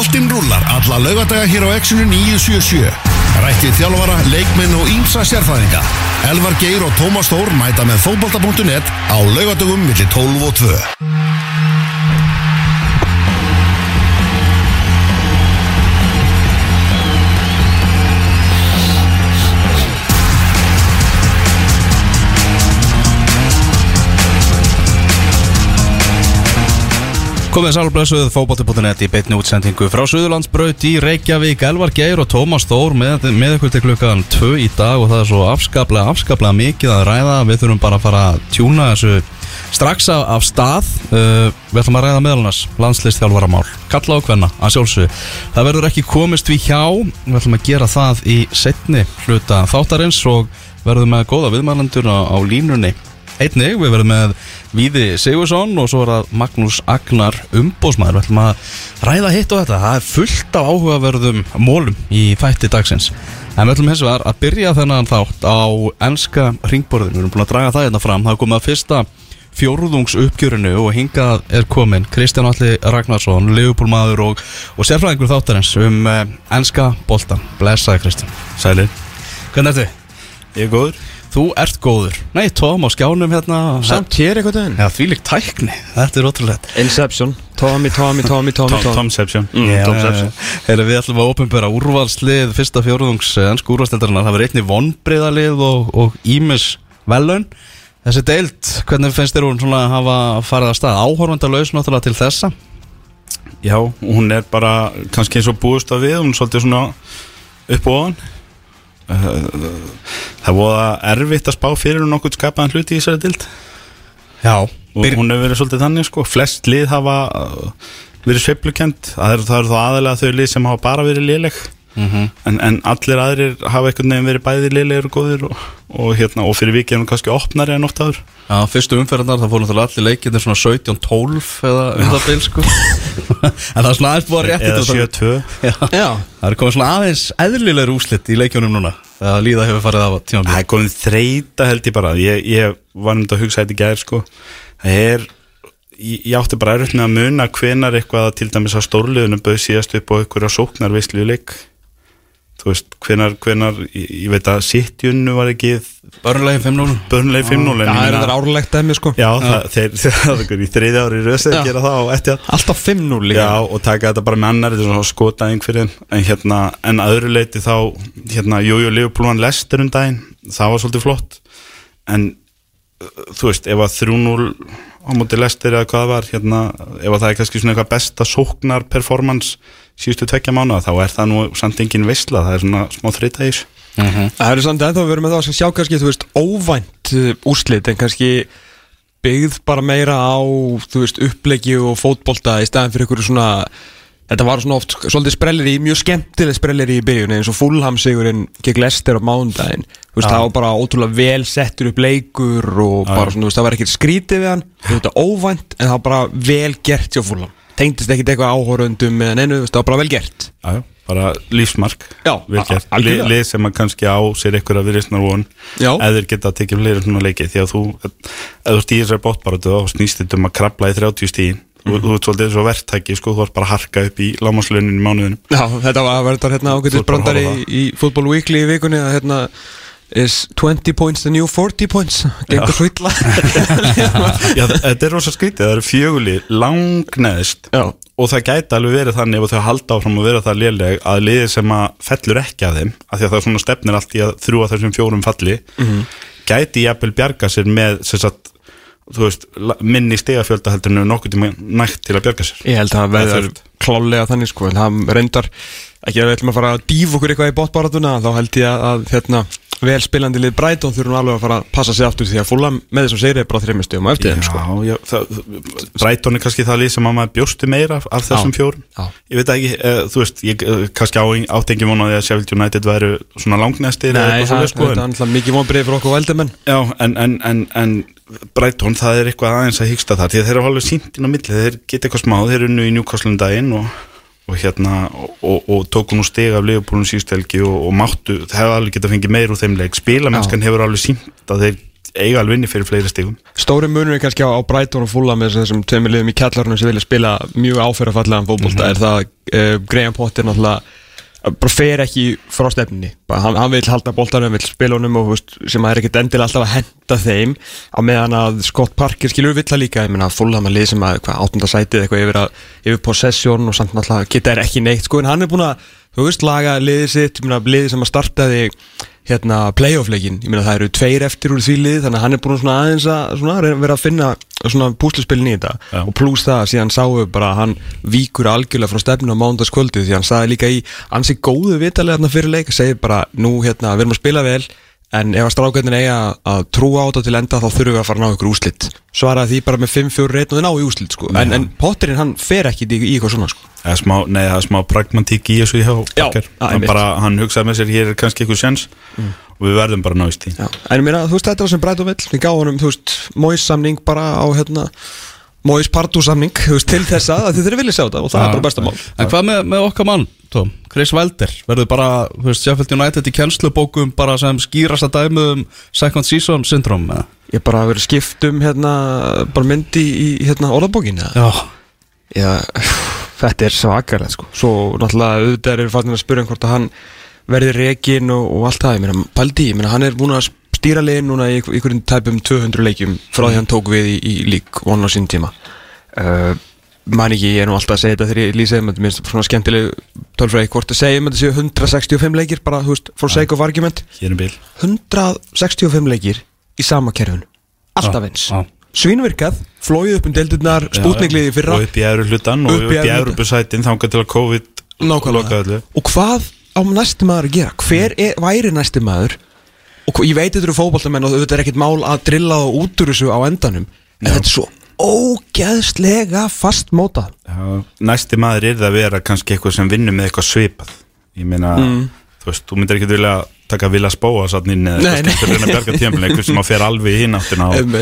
Boltinn rúlar alla laugadaga hér á Exxonu 977. Rættið þjálfara, leikminn og ímsa sérfæðinga. Elvar Geir og Tómas Þór mæta með fótbolta.net á laugadagum millir 12 og 2. Komið sálblössuð fókbóti.net í beitni útsendingu frá Suðurlandsbraut í Reykjavík. Elvar Geir og Tómas Þór með, með ykkur til klukkan 2 í dag og það er svo afskaplega, afskaplega mikið að ræða. Við þurfum bara að fara að tjúna þessu strax af, af stað. Uh, við ætlum að ræða meðalannars landslistþjálfaramál kalla á hvenna, að sjálfsög það verður ekki komist við hjá. Við ætlum að gera það í setni hluta þáttarins og verðum með góða viðmælandur á, á línunni. Einnig, við verðum með Víði Sigursson og svo er það Magnús Agnar umbósmaður. Við ætlum að ræða hitt og þetta. Það er fullt af áhugaverðum mólum í þætti dagsins. En við ætlum hins vegar að byrja þennan þátt á ennska ringborðinu. Við erum búin að draga það hérna fram. Það er komið að fyrsta fjórðungsuppgjörinu og hingað er komin Kristján Alli Ragnarsson, Leopoldmaður og, og sérfræðingur þáttarins um ennska boltan. Blessaði Kristján. Sælir Hvernig ertu? Ég er góður Þú ert góður. Nei, Tóm á skjánum hérna. Samt hér eitthvað daginn Já, því líkt tækni, þetta er ótrúlegt. Inception, Tommy, Tommy, Tommy, Tommy, Tommy Tomception. Mm, Tomception. Þegar við ætlum að opinbera úrvalslið fyrsta fjóruðungs ennsku úrvalstildarinnar það verður einni vonbreyðalið og, og ímis velun Þessi deild, hvernig finnst þér hún svona að hafa farið að stað? Áhorfandalaus náttúrulega til þessa? Já, hún er bara kannski eins og búist að við. Hún er svolítið svona upp og ofan Það voða erfitt að spá fyrir hún nokkuð skapaðan hluti í þessari dild Já, og hún hefur verið svolítið þannig sko. Flest lið hafa uh, verið sveiflukend það eru er þá aðalega þau lið sem hafa bara verið liðleg Mhm. en, en allir aðrir hafa einhvern veginn verið bæði liðlegur og góðir og, og, hérna, og fyrir vikið er hún kannski opnari en oft aður Já, fyrstu umferðarnar það fóru náttúrulega allir leikir svona 17-12 eða um það bil sko. En það er svona aðeins búið að rétti eða 7-2 Já, Já, það er komið svona aðeins eðlilegur úslit í leikjónum núna Það líða hefur farið af tíma Það er komið þreita held ég bara. Ég, ég var um þetta að hugsa þetta í gær sko. Það er Ég, ég átti bara erfitt með að muna hvenar eitthvað að til dæmis að stórliðunum bauð síðast upp á einhverja sóknarvislu í leik Þú veist, hvenar, hvenar ég, ég veit að Sittjunnu var ekki Börnlegin 5-0 börnulegi 5-0 en ég það er þetta árlegt dæmi sko. Já, það, þeir, það er í þriðja ári röðsett Já. gera það á eftir að Alltaf 5-0 líka. Já, og taka þetta bara með annar þetta er svona skotaðing fyrir þeim. en hérna, en að öðru leiti þá hérna, jú, jú, Leopold Lester um daginn. Það var svolítið flott. En uh, þú veist, ef að 3-0 á móti Lester eða hvað var hérna, ef að það er kannski svona eitthvað besta sóknar performance síðustu tvekja mánuða þá er það nú samt engin veistla það er svona smá þreyta í þessu. Það eru samt ennþá við erum með það að sjá kannski, þú veist, óvænt uh, úrslit en kannski byggð bara meira á, þú veist, upplegi og fótbolta í staðin fyrir ykkur svona Þetta var svona oft svolítið sprelleri, mjög skemmtileg sprelleri í byrjun eins og Fulham sigurinn gegn Lester á mánudaginn. Þú veist, það var bara ótrúlega vel settur upp leikur og bara svona, þú veist, það var ekkert skrítið við hann. Þú veist, óvænt, en það var bara vel gert hjá Fulham Tengdist ekkert eitthvað áhórundum eða neinu, það var bara vel gert. Já, bara lífsmark. Já, vel gert, algjörlega. Li- lið sem að kannski á sér ykkur að virðisnar von Já. eða þeir geta að tekja fleiri svona leiki. Því að þú, ef þú ert í þessari bóttbaratu þá snýst þetta um að krabla í 30 stíðin þú, Mhm. þú ert svolítið eins og verktæki sko, þú ert bara að harka upp í lámaslaunin í mánuðinum. Já, þetta var hérna að brandari horfa á í, í Football Weekly í vikunni að hérna is 20 points the new 40 points. Gengur svo illa Já, þetta er rosa skrítið, það eru fjöguli langneðist Já. og það gæti alveg verið þannig ef þau halda áfram að vera það léleg að liðið sem að fellur ekki að þeim af því að það svona stefnir allt í að þrjúa þessum fjórum falli Mhm. gæti jafnvel bjarga sér með sagt, veist, minni stegafjölda heldur en nokkuð tíma nægt til að bjarga sér. Ég held að það er verður klálega þannig sko en það reyndar ekki að við ætlum að fara að dýfa okkur eitthvað í bóttbaratuna þá held ég að, hérna vel spilandi lið Brighton þurfum alveg að fara að passa sig aftur því að fúla með þessum segri er bara þreymur stöðum á eftir þeim sko. Brighton er kannski það lið sem að maður bjósti meira af, þessum Já, fjórum. já. Ég veit ekki, uh, þú veist, ég uh, kannski á, átt ekki vonaði að Sheffield United væru svona langnæstir eða Nei, eitthvað það svoleiðis, sko, er mikið vonbreið fyrir okkur veldumenn Já, en, en, en, en Brighton, það er eitthvað aðeins að hyggsta það því að þeir eru alveg sínt inn á milli, þeir geta eitthvað smá þeir eru nú í Newcastle um daginn og, og hérna, og, og, tóku nú stig af Leopoldum síðustelgi og, og máttu, það hefur alveg getað fengið meir úr þeim leik, spilamennskan hefur alveg sínt að þeir eiga alveg inni fyrir fleiri stigum. Stóri munur er kannski á, á Brighton og Fulham með þessum tveimur liðum í kjallarunum sem vilja spila mjög áferðafallegan fótbolta er það uh, Graham Potter náttúrulega bara fer ekki frá bara, hann, hann vil halda boltanum, vil spila honum og veist, sem að er ekkert endilega alltaf að henda þeim á meðan að Scott Parker skilur vill það líka, ég meina Fulham að lið sem að hvað, áttunda sætið eitthvað yfir, að, yfir possession og samt náttúrulega geta er ekki neitt sko. En hann er búin að, þú veist, laga liðið sitt, ég meina liðið sem að startaði hérna playoff-leikin, ég meina það eru tveir eftir úr því lið, þannig að hann er búin svona aðeins að svona, vera að finna svona púsluspilin í þetta. Já. og pluss það að síðan sáum við bara að hann víkur algjörlega frá stefninu á mánudagskvöldu því hann sagði líka í ansi góðu vitalega fyrir leik, segir bara nú hérna við erum að spila vel en ef að strákvæðin eiga að trúa á þetta til enda þá þurfum við að fara að ná ykkur úslit svaraði því bara með 5-4 reynd og þið ná í úslit sko. en, en Potterinn hann fer ekki í, í eitthvað svona sko. Smá, nei, það er smá pragmatík í þessu hjá Já, hann, bara, hann hugsaði með sér, hér er kannski eitthvað sjans og við verðum bara náist í en ég meina, þú veist, þetta var sem Brighton vill. Við honum, þú veist, Mois samning bara á, hérna, Mois Partu samning þú veist, til þess að þið þurfið vilja sjá þetta og það er bara besta mál. En hvað með, með okkar mann, Tom? Chris Wilder Verður bara, þú veist, Sheffield United í kennslubókum bara sem skýrasta dæmi um second season syndrom eða? Ég bara verið skipt um, hérna, bara myndi í, hérna, orðabókinu Já. Já, þetta er svakarlega, sko. Svo, náttúrulega, auðvitað er fannir að spyrja um hvort að hann verði rekin og, og allt það, ég meina, Paldi, ég meina, hann er búin að stýra liðin núna í einhver- einhverjum tæpum 200 leikjum frá því hann tók við í, í lík von á sín tíma. Uh, man ekki, ég er nú alltaf að segja þetta þegar ég lýsa þeim, þetta minnst svona skemmtileg tölfræði, hvort að segja um þetta séu 165 leikir, bara, þú veist, for sake of argument. Hér er bil 165 leikir í sama kerfinu. Alltaf eins. já. svínvirkað, flóið upp um deildurnar spútningliði fyrra Og upp í efru hlutan og Upp í í efri efru sætin þangað til að COVID Nákvæmlega. Og hvað á næsti maður að gera? Hver er, væri næsti maður? Og ég veit þetta eru fótboltamenn og þetta er ekkert mál að drilla og út úr þessu á endanum En Já. þetta er svo ógeðslega fast mótað Já, Næsti maður er það að vera kannski eitthvað sem vinnur með eitthvað svipað Ég meina, þú veist, þú myndir ekki vilja taka vilja spóa satt inn eða eitthvað að sem að fer alveg í hináttina og,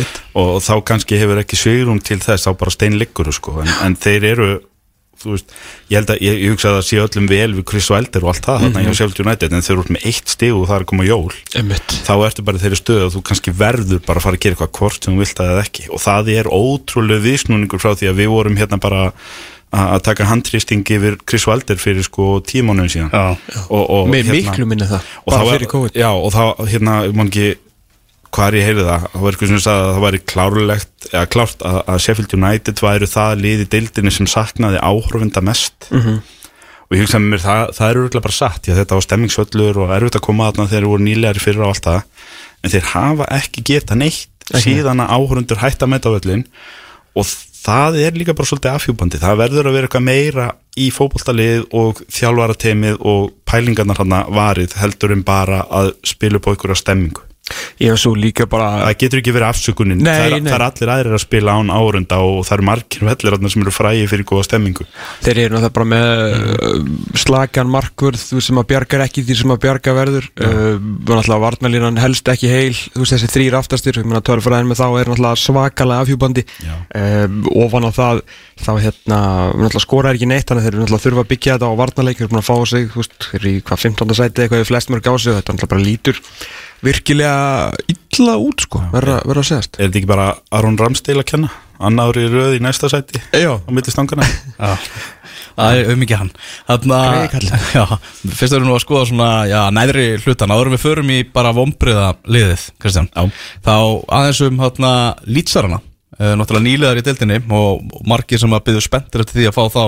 og þá kannski hefur ekki svigrum til þess þá bara steinliggur sko. en, en þeir eru þú veist, ég held að ég, ég hugsa að það sé öllum vel við Chris Wilder og allt það þarna hjá Sheffield United en þeir eru út með eitt stig og það er að koma jól Einmitt. þá ertu bara í þeirri stöðu að þú kannski verður bara að fara að gera eitthvað hvort sem þú vilt að eða ekki. Og það er ótrúlega viðsnúningur frá því að við vorum hérna bara að að taka handrýsting yfir Chris Wilder fyrir sko tímónuðin síðan. Já. og, og, Með miklu minni það, og bara það fyrir COVID. Já og þá hérna, ég man ekki hvað er ég heyrði það, það var eitthvað sem sagði að það væri klárlegt, eða klárt að, að Sheffield United væru það lið í deildinni sem saknaði áhorfenda mest. Mhm. og ég hugsaði með mér það, það er örgulega bara satt, já þetta var stemmingsvöllur og erfitt að koma þarna þegar þeir voru nýlegari fyrir og allt það. En þeir hafa ekki geta neitt síðan að áhorfundur hætta með völlin og það er líka bara svolítið afhjúbandi, það verður að vera eitthvað meira í fótboltalið og þjálfarateimið og pælingarnar hann varið heldur en bara að spila upp á einhverja stemmingu Ég var svo líka bara það getur ekki verið afsökunin. Nei, það, er, það er allir aðrir að spila án árunda og það eru margir vellir sem eru frægi fyrir góða stemmingu. Þeir eru náttúrulega bara með mm. slagan markvörð sem að bjargar ekki því sem að bjarga verður. Uh, náttúrulega varnalínan helst ekki heil þú veist þessi þrýr aftastir törfræðin með þá er náttúrulega svakalega afhjúbandi um, ofan á það þá hérna náttúrulega skora er ekki neitt þannig þeir eru náttúrulega þurfa að byggja þetta á varnaleik þeir eru búin að fá sig þú veist þeir eru í hvað 15. sæti eitthvað í flest mörg á sig þetta náttúrulega bara lítur virkilega illa út sko verða að segast er þetta ekki bara Aron Ramsdale að kenna? Annar í röð í næsta sæti Já. á milli stangana Já, það er um ekki hann fyrst erum við nú að skoða svona, já, næðri hlutan áður en við förum í bara vombriða liðið, Kristján Já. Þá aðeins um lýtsarana uh, Náttúrulega nýliðar í deildinni og margir sem að byggðu spenntir eftir því að fá þá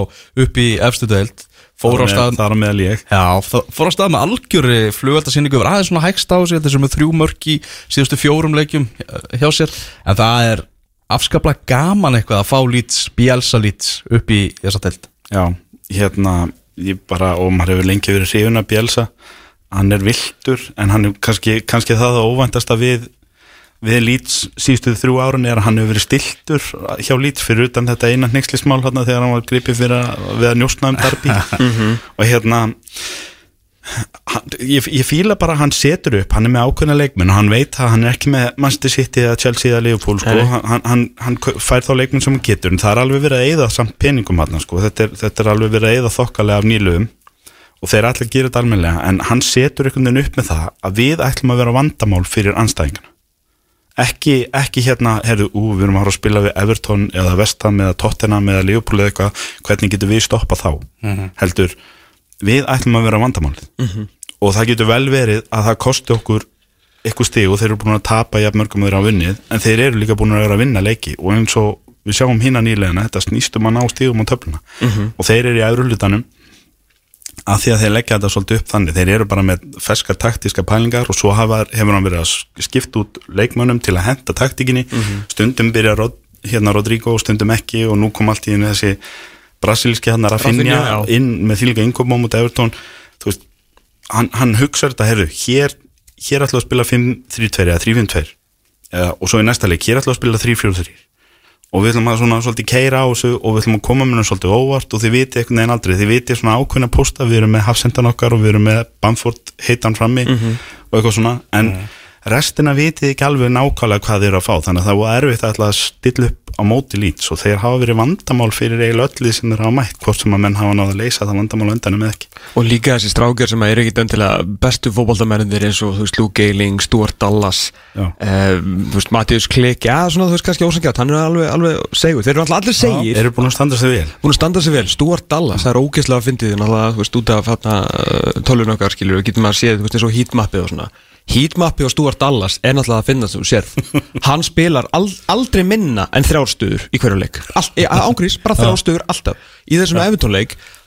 upp í efstu deild Fór á stað það er á meðal ég. Já, fór á stað með algjöri flugveldasýningu Var aðeins svona hægst á sig, sem er þrjú mörk í síðustu fjórum leikjum eh, hjá sér. En það er afskaplega gaman eitthvað að fá lýts, bjálsa lýts upp í þessa deild. Já, hérna ég bara, og maður hefur lengi verið hrifun að Bjelsa hann er viltur en hann er kannski, kannski það að óvæntasta við við Leeds síðustu þrjú árun er að hann hefur verið stiltur hjá Leeds fyrir utan þetta eina hneikslismál hérna þegar hann var gripið fyrir að, við að njóstna um Darby og hérna hann, ég, ég fíla bara að hann setur upp hann er með ákveðna leikmenn og hann veit að hann er ekki með Manchester City eða Chelsea eða Liverpool sko. Hann, hann, hann fær þá leikmenn sem hann getur en það er alveg verið að eyða samt peningum hann sko. þetta, er, þetta er alveg verið að eyða þokkalega af nýluðum og þeir allir gera þetta almennilega en hann setur einhvern veginn upp með það að við ætlum að vera vandamál fyrir anstæðingana ekki, ekki hérna, herðu, ú, við erum að að spila við Everton eða Vestham eða Tottenham eða Liverpool eða eitthvað, hvernig getur við stoppað þá? Heldur, við ætlum að vera vandamálið. Og það getur vel verið að það kosti okkur eitthvað stig og þeir eru búin að tapa jafn mörgum þeir á vinnið, en þeir eru líka búin að vera að vinna leiki. Og eins og við sjáum hína nýlegina, þetta snýstum að ná stigum á töfluna. Og þeir eru í æðrulutanum að því að þeir leggja þetta svolítið upp þannig þeir eru bara með ferskar taktíska pælingar og svo hafa, hefur hann verið að skipta út leikmönnum til að henda taktíkinni. Stundum byrja Rod, hérna Rodrigo stundum ekki og nú kom allt í þessi brasilíski hann að Rafinha, inn með þýlika innkomum út Evertón þú veist, hann, hann hugsaður þetta herru, hér, hér ætla að spila 5-3-2 eða 3-5-2 eða, og svo í næsta leik, hér ætla að spila 3-4-3 og við ætlum að svona svolítið keira á þessu og við ætlum að koma með hennar svolítið óvart og þið viti einhvern veginn aldrei, þið viti svona ákveðna posta við erum með hafsendan okkar og við erum með Bamford heitan frammi og eitthvað svona. En restina vitið ekki alveg nákvæmlega hvað þið eru að fá þannig að það var erfitt að að stilla upp á móti lít og þeir hafa verið vandamál fyrir eiginlega öllið sem þeir hafa mætt hvort sem að menn hafa náða að leysa það vandamál á endanum eða ekki. Og líka þessi strákjar sem eru ekkit endilega bestu fótboltamennir eins og þú veist Luke Geiling, Stuart Dallas veist Mattius Klik já svona þú veist kannski ósangjátt, hann er alveg, alveg segur, þeir eru alltaf allir segir. eru búin að standa sig vel. Búin að standa sig vel, Stuart Dallas, það er ógeðslega að fyndið eins og Stuart Dallas er náttúrulega að finna þú sérð, hann spilar ald, aldrei minna en þrjárstuður í hverju leik. All, ángrís, bara þrjárstuður alltaf. Í þessum ja.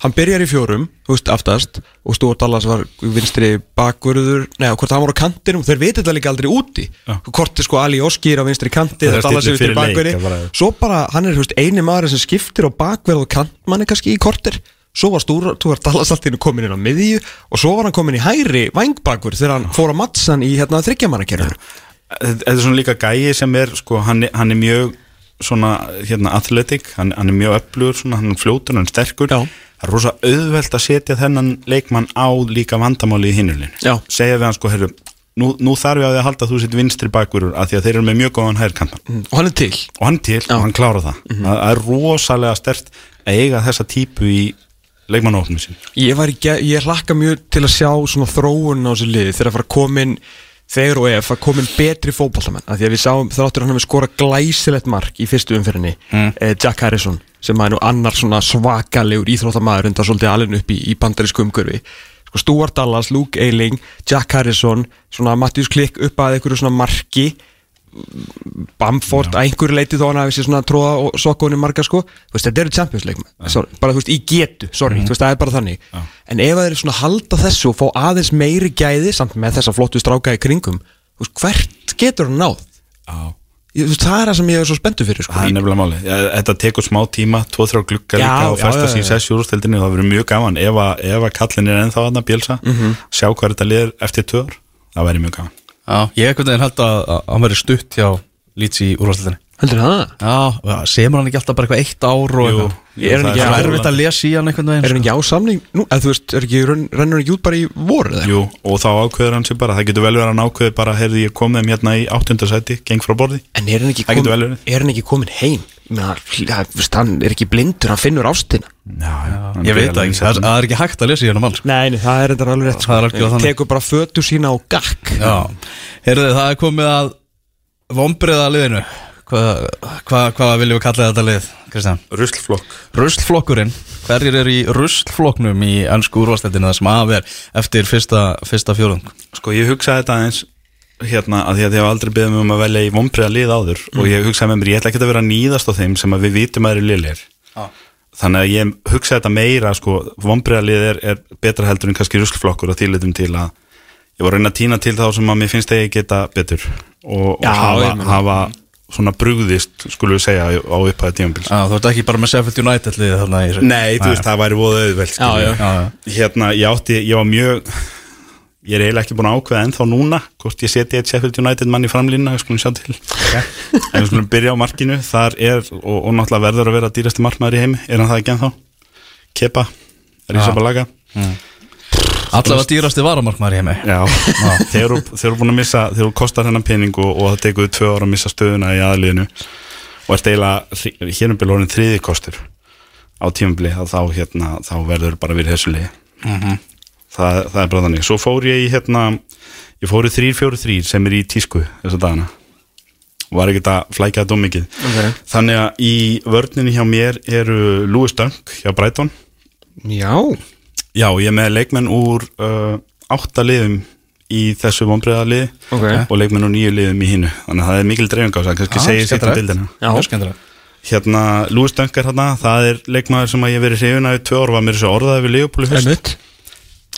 hann byrjar í fjórum þú veist, aftast, og Stuart Dallas var vinstri bakvörður, neða, hvort hann var á kantinum, þeir veit þetta líka aldrei úti. Hvort er sko Ali Oskir á vinstri kanti Það er Dallas er vinstri bakvörði. það svo bara, hann er þú veist, eini maður sem skiptir á bakverð og kantmanni kannski í korter svo var í einu komin inn á miðju og svo var hann komin í hæri vangbakverð þegar hann fór að mattsan í hérna þryggjamannakerfinu þetta er svona líka gæi sem er sko, hann, hann er mjög svona hérna athletic, hann, hann er mjög öflugur svona, hann er fljótur, hann er sterkur. Já. það er rosa auðvelt að setja þennan leikmann á líka vandamáli í hinulinu segja við hann sko, herru nú, nú þarf ég að því að halda að þú sitt vinstri bakverur af því að þeir eru með mjög góðan hærkantan og hann er til. Og hann til, og hann klára það. Það það er rosalega stert að eiga þessa típu í leikmannófnum sín ég, ég hlakka mjög til að sjá svona þróun á þessu liði þegar að fara að komin þegar og ef að komin betri fótballtamenn af því að við sáum þráttur hann hefur skorað glæsilegt mark í fyrstu umfyrinni eh, Jack Harrison sem er nú annar svona svakalegur íþróttamaður undar svolítið alveg upp í, í bandarísku umhverfi. Sko Stuart Dallas, Luke Eiling Jack Harrison, svona Matthews Klikk upp að einhverju svona marki Bamford að einhverju leiti þó hann hafi sér svona tróða og sokkunni marga sko. Þú veist, þetta eru Champions League sorry, bara þú veist, í getu, sorry, þú veist, það er bara þannig. En ef það er svona halda þessu og fá aðeins meiri gæði samt með þessa flottu stráka í kringum þú veist, hvert getur hann náð? Ég- þú veist, það er það sem ég er svo spenntu fyrir sko. það er nefnilega máli, Ja, þetta tekur smá tíma 2-3 glugga Já, líka og já, já, sig í já. sessi úrstildinni það verður mjög gaman. Ef að, ef að kallin er ennþá að bjölsa Mhm. sjá hvað þetta liður eftir tvö ár það væri mjög gaman Já, ég ekkert veginn held að, að hann veri stutt hjá Leeds í úrvarsleitinni heldur það? Já, semur hann ekki alltaf bara eitthvað eitt ár og Jú, eitthvað Er það er erfitt að lesa í hann einhvern veginn er hann sko. ekki á samning nú, eða þú veist, er ekki, renn- rennur hann ekki út bara í voru eða? Jú, og þá ákveður hann sér bara, það getur vel verið að hann ákveður bara, heyrði ég kom þeim hérna í áttundasæti, geng frá borði en er hann ekki, verið. er hann ekki komin heim Veist, hann er ekki blindur, hann finnur ástina. Já, já, Ég veit það ekki, það er, það er ekki hægt að lesa í hann mann sko. Nei, nei, það er þetta alveg rétt Það er algjörlega þannig. Tekur bara fötu sína á gakk. Já, heyrðu það er komið að vombriða liðinu Hvað hva, hva viljum við kalla þetta lið, Kristján? Ruslflokk. Ruslflokkurinn, hverjir eru í ruslflokknum í ennsku úrvarsleitinu það sem af er eftir fyrsta, fyrsta fjórung? Sko ég hugsaði þetta aðeins hérna að því að ég hef aldrei beðið mig um að velja í vombriða lið áður og ég hugsaði með mér, ég ætla ekki að vera nýðast á þeim sem að við vitum að eru liðlir Já. þannig að ég hugsaði þetta meira sko, vombriða lið er, er betra heldur en kannski ruslflokkur og þýlitum til að ég var að reyna að týna til þá sem að mér finnst þegar ég geta betur og, og Já, hafa, hafa svona brugðist skulum við segja á upphæðu tímabils. Já, þú ert ekki bara með Sheffield United liðið þarna í Nei, þú veist, það væri ég er eiginlega ekki búin að ákveða ennþá núna Hvort ég seti eitt Sheffield United mann í framlýna Við skulum sjá til. En við skulum byrja á markinu. Þar er, og, og náttúrulega verður að vera dýrasti markmaður í heimi. Er hann það ekki ennþá? Kepa, Rísa Balaga. Allavega dýrasti varamarkmaður í heimi. Já, þeir eru, eru búin að missa Þeir eru kostar hennan pening og, og það tekur við tvö ára að missa stöðuna í aðliðinu. Og ert eiginlega Hérum orðin þriði kostur Á tímabli þá, hérna, þá verður bara við þessu liði það, það er bara þannig svo fór ég í hérna ég fór í 3-4-3 sem er í tísku þessa dagana. Var ekkert að flækja þetta um mikið. Ok. þannig að í vörninni hjá mér eru Louis Dunk hjá Brighton. Já, já, ég er með leikmenn úr uh, átta liðum í þessu vonbreiða liði Ok. og leikmenn úr nýju liðum í hínu þannig að það er mikil dreifing á þess að kannski segja sér til dildina hérna, Louis Dunk er hérna það er leikmaður sem að ég hef verið hrifin af í tvö orð var mér þessu orðaði við Leopold í haust. einmitt ég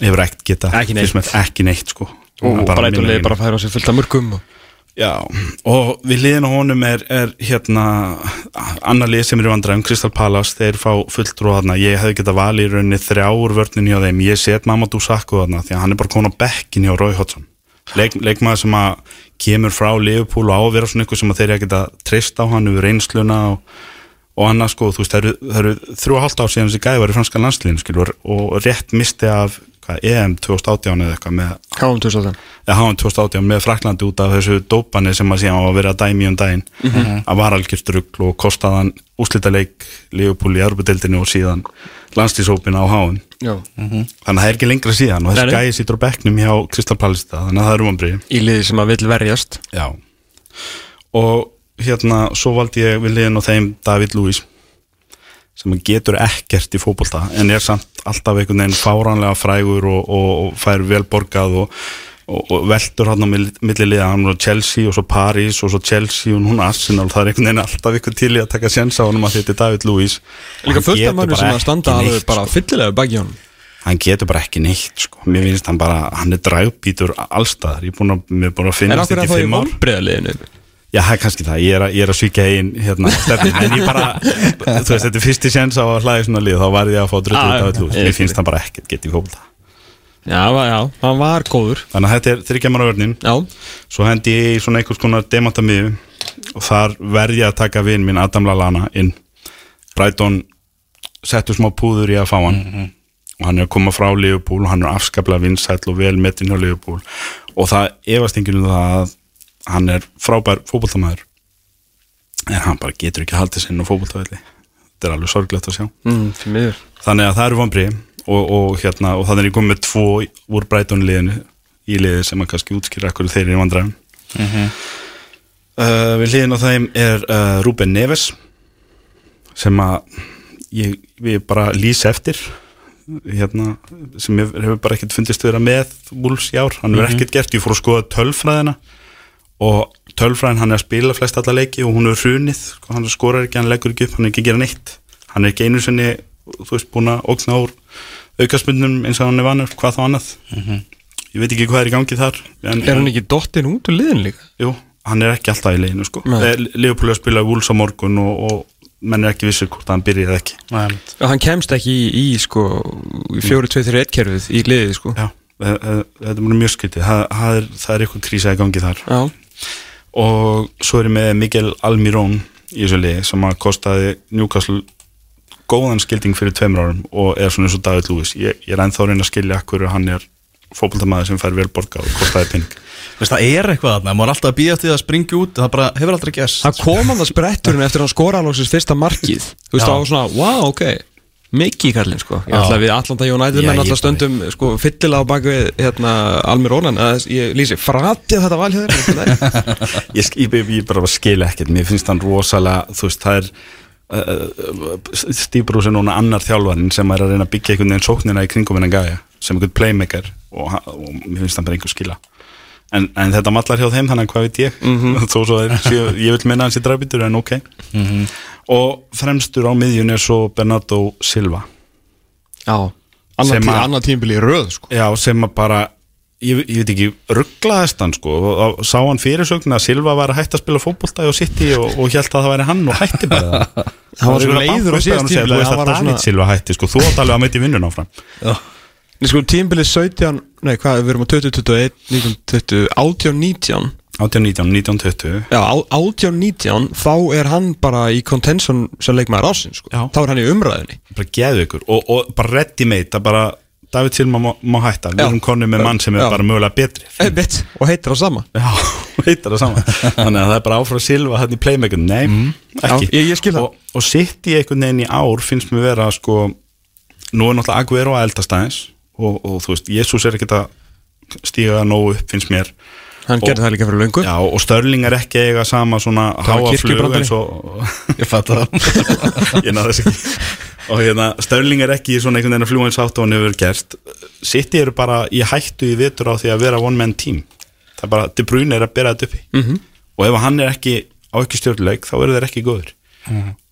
hefur ekkert geta Ekki neitt. með ekki neitt sko. Og Bara bara að færa á sig fullt af mörgum og... Já, og við liðin á honum er, er hérna annar lið sem er í vandræðum, Crystal Palace þeir fá fulltrú þarna, ég hefði getað valið í rauninni þrjáur vörnin hjá þeim. Ég set Mamadou Sakko þarna, því að hann er bara komin á bekkin hjá Roy Hodgson. Leik, leikmaður sem að kemur frá Liverpool og á að vera svona ykkur sem að þeir eru að geta treyst á hann yfir reynsluna og, og annað sko, þú veist, það eru, eru þrjú og hálft ár síðan þessi gæði var í franska landslíðin skilur, og rétt misti af hvað, EM 2018 eða eitthvað með Káum 2018 eða háum 2018 með Fraklandi út af þessu dópani sem að síðan var að vera dæmi um daginn. Að var algjört rugl og kostaðan úslitaleik Leopold í Európa-deildinu og síðan landslýsópin á háum Já. Þannig að það er ekki lengra síðan og þessi gæði sýtur á bekknum hjá Kristal Palista þannig að það er umambrið Í liði sem að vill verjast. Já. Og hérna svo valdi ég við liðin og þeim David Lewis sem að getur ekkert í fótbolta en er samt alltaf einhvern veginn fáránlega frægur og, og, og fær vel borgað og, og, og veldur hann á mill- milli liða, hann var Chelsea og svo Paris og svo Chelsea og núna Arsenal það er einhvern veginn alltaf einhvern til í að taka séns á honum að þetta er David Lewis Líka Hann fullt af bara sem að standa neitt, alveg bara sko. fyllilega baki honum. Hann getur bara ekki neitt sko. mér finnst hann bara, hann er dragbítur allstaðar, ég er búin að, mér er búin að En finnast okkur þetta að í það í fimm ár. vonbreiðaliðinu Já, það er kannski það, ég er ég er að svíkja einn hérna, stefni, en ég bara þú veist, þetta er fyrsti séns á að hlaði svona lið. Þá var ég að fá Ah, út af öllu ég finnst það bara ekkert getið í fólta Já, já, hann var góður. Þannig að þetta er þryggjamara vörnin. Já, svo hendi ég í svona einhvers konar demantamiðu og þar verð ég að taka vinn minn Adam Lallana inn. Brighton settu smá púður í að fá hann. Og hann er að koma frá Liverpool. Og hann er afskaplega vinsæll og vel metin hjá Liverpool. Og það að hann er frábær fótboltamæður en hann bara getur ekki haldið sinn á fótboltavelli. Þetta er alveg sorglegt að sjá. Mm, þannig að það eru vonbri og, og, hérna, og þannig er ég komið með tvo úr Brighton liðinu í liði sem að kannski útskýra ekkur þeir eru í vandræðum. Uh, við liðin á þeim er uh, Ruben Neves sem að ég, ég bara lýsa eftir hérna, sem hefur bara ekkert fundist vera með Wolves í ár, hann hefur ekkert gert. Ég fór að skoða tölfræðina og tölfræðin hann er að spila flest alla leiki og hún er hrunið, sko, hann skorar ekki hann leggur ekki upp, hann er ekki að gera neitt. Hann er ekki einu sinni, þú veist, búin að ógna úr aukaspundum eins og hann er vanur hvað þá annað. Ég veit ekki hvað er í gangi þar en, Er hann ekki dottinn út úr liðin líka? Jú, hann er ekki alltaf í leginu sko. Nei. Leopold er að spila Wolves á morgun og, og menn er ekki vissur hvort hann byrjaði eða ekki. Já, hann kemst ekki í, í sko í 4-2-3-1 kerfið í liðið sko. Já, e- e- þetta er mjög skytið það, það, er, það er eitthvað krísa í gangi þar. Já, og svo er ég með Miguel Almirón í þessu liði sem að kostaði Newcastle góðan skilding fyrir tveimur árum og er svona eins og David Lewis. Ég, ég er ennþá að reyna að skilja hverju hann er fótboltamæður sem fær vel borga og kostaði penning Veist, það er eitthvað þarna, maður er alltaf að býja það að springa út. Það bara hefur aldrei gæst það kom hann að spretturinn eftir að hann skora alveg fyrsta markið. Þú veist, það var svona, wow, ok Mikki kallinn sko Ég Já. ætla við Atlanta United menn alltaf stöndum sko fyllilega á bakvið hérna Almir Rónan Ég lýsi, fratið þetta val hjá þér Nei. ég, ég, ég, bara skil ekkert mér finnst hann rosalega, þú veist, það er uh, Stíbrús er núna annar þjálfarinn sem er að reyna að byggja einhvern veginn sóknina í kringum hennan gæja sem einhvern playmaker og, og mér finnst hann bara einhver skila en, en þetta mallar hjá þeim þannig að hvað veit ég? Þó svo er, ég vil minna hans í drafbítur en ok. Og fremstur á miðjun er svo Bernardo Silva. Já, annar, Sem tí, að- annar tímbil í röð sko. Já, sem að bara ég, ég veit ekki, rugglaðist hann sko. Og, og sá hann fyrirsögn að Silva var að hætta að spila fótbolta og City og, og held að það væri hann og hætti bara það. Hann var svo Það leiður síðast og segja, tímabili, Þú veist að var David Silva hætti sko, þú átt alveg að mæti vinnun áfram. Nei, sko, tímbilið 17, nei hvað, við erum á 2021, 1920, 18, 19 18, 19, 19, 20 Já, á- 18, 19, þá er hann bara í contention sem leikmaður ásinn, sko. Þá er hann í umræðinni bara geðu ykkur og, og bara mate að bara David Silva má, má hætta. Við erum konið með mann sem er Já. bara mögulega betri. Einmitt, og heitir það sama. Já, heitar það saman Þannig að það er bara áfram Silva hann í playmaker. Nei, ekki Já, ég- ég. Og, og sitt í einhvern veginn í ár finnst mér vera sko Nú er náttúrulega Aguero að eldast aðeins og, og þú veist, Jésús er ekkert að stíga nógu upp finnst mér. Hann gerði það líka fyrir löngu. Já, og Störling er ekki eiga sama svona var háa flug kirkjubrandari. eins og Ég fatt það. Ég náði þess ekki. Og hérna, Störling er ekki svona einhvern veginn að fljúa eins átt og hann hefur gerst City eru bara í hættu í vitur á því að vera one man team. Það er bara, De Bruyne er að bera þetta uppi -hmm. og ef hann er ekki á ekki stjórnuleik þá eru þeir ekki góður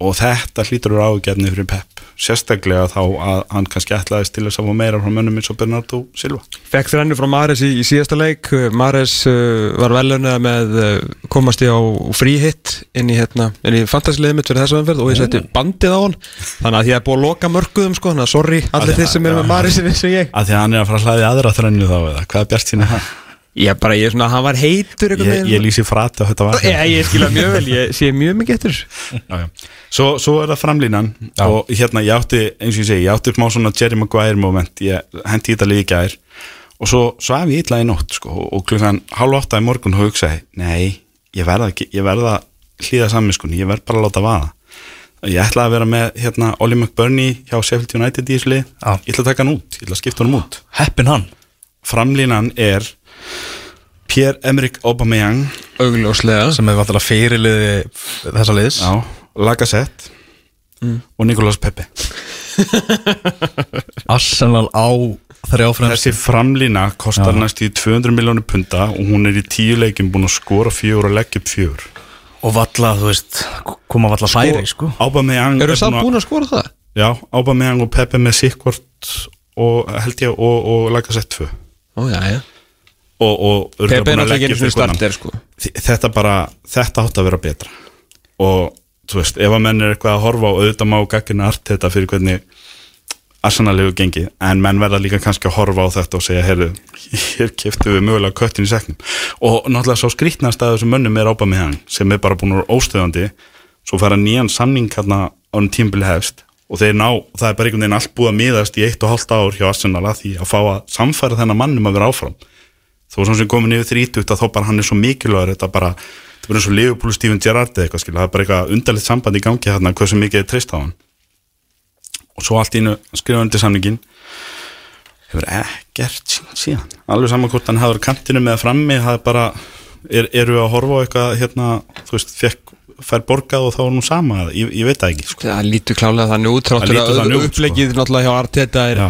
og þetta hlýtur úr ágjörni fyrir Pep sérstaklega þá að hann kannski ætlaðist til þess að fá meira frá mönnum eins og Bernardo Silva. Fekk þrennu frá Mares í, í síðasta leik. Mares uh, var velunað með uh, komast í á fríhitt inn í, hérna, í fantasiliðið mitt fyrir þessu umferð og ég setti bandið á hann. Þannig að ég er búið að loka mörguðum sko, þannig að sorry allir þeir sem eru með Mares eins og ég. Að því að hann er að fara að hlaði aðra þrennu þá eða? Hvað er bjart sína það? Ég bara, ég er svona, hann var heitur Ég, ég lýsi frati á þetta var Ég, ég skilja mjög vel, ég sé mjög mikið eftir já, já. Svo, svo er það framlínan Já. og hérna ég átti, eins og ég segi, ég átti upp má svona Jerry Maguire moment, ég hendi þetta líka gær og svo svaf ég illa í nótt sko, og, klukkan hálf átta í morgun hugsaði, nei, ég verða ekki ég verða að hlýða sammiskun, ég verð bara að láta vaða. Ég ætla að vera með hérna Ollie McBurney hjá Sheffield United í Já. ég ætla að taka hann út ég ætla að skipta hann út. Heppin hann? Framlínan er Pierre-Emerick Aubameyang. Augljóslega. sem er vantilega fyrirliði þessa liðs. Já, Lacazette. Og Nicolas Pepe. Arsenal á þrjáfremst Þessi framlína kostar næst í 200 miljónu punta og hún er í tíu leikum búin að skora fjögur og leggja upp fjögur. Og valla, þú veist, koma valla særi sko. Ábameyang Eru það búin að skora það? Já, Ábameyang og Pepe með sikkvort og held ég og, og Lacazette 2 Ó, já, já. Og, og Pepe er náttúrulega ekki einhvern starter, sko. Þetta bara, þetta átt að vera betra. Og þú veist, ef að menn er eitthvað að horfa á auðvitað má gaggina allt þetta fyrir hvernig Arsenal hefur gengið, en menn verða líka kannski að horfa á þetta og segja, heyrðu hér keftu við mögulega köttin í seknum og náttúrulega svo skrýtnast að þessum mönnum er ápa með hann, sem er bara búin vera óstöðandi. Svo fara nýjan samning hérna á enn tímbili hefst og þeir ná, það er bara einhvern veginn allt búið að miðast í eitt og hálft ár hjá Arsenal að því að fá að samfæra þennan mannum að vera áfram þó sem sem komin yfir 30 að þá bara hann er svo mikilvægur þetta bara, þetta er bara eins og Liverpool Steven Gerrard eða eitthvað skilja, það er bara eitthvað undarlegt samband í gangi þarna hversu mikið er treyst á hann og svo allt í einu skrifa undir samningin hefur ekkert síðan alveg saman hvort hann hafður kantinu með frammi það er bara, er, eru að horfa á eitthvað hérna, þú veist, fekk fær borgað og þá er nú sama, ég, ég veit það ekki sko. Það lítur klálega þannig út, lítur að sko. upplegið náttúrulega hjá Arteta er Já.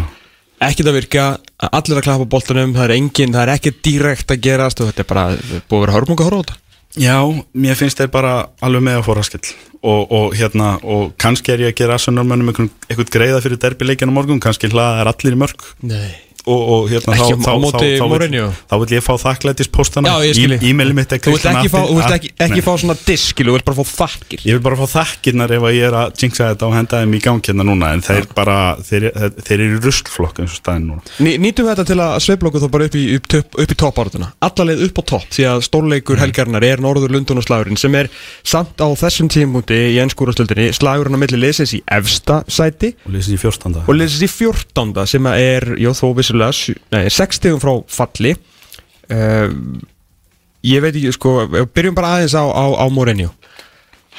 Ekkert að virka, allir að klappa boltanum, það er engin, það er ekkert direkt að gerast og þetta er bara búið að vera hörmunga þetta. Já, mér finnst þeir bara alveg með að fóra skill og, og hérna, og kannski er ég að gera einhvern, einhvern greiða fyrir derbyleikina morgun, kannski hlaða er allir í mörg Nei. Og, og hérna Ekki þá, þá, þá, þá vil ég fá ég skil. e-maili mitt er ekki fá, þú vilt ekki, ekki fá svona disk, þú vilt bara fá þakkir. Ég vil bara fá þakkirnar ef ég er að jinxa þetta og henda þeim í gang hérna núna en þeir bara, þeir, þeir, eru ruslflokk eins og staðin núna. Ný, nýtum við þetta til að sveifla okkur þá bara upp í, upp, upp, upp í toppártuna Alla leið upp á topp því að stórleikur helgarnar er Norður Lundun og slagurinn sem er samt á þessum tímúti í ennskúrastöldinni slagurinn á milli liðsins í efsta sæti og lýsir í fjórstanda vissulega sjö- nei, sex stegum frá falli. Uh, Ég veit ekki, sko, við byrjum bara aðeins á, á, á Mourinho.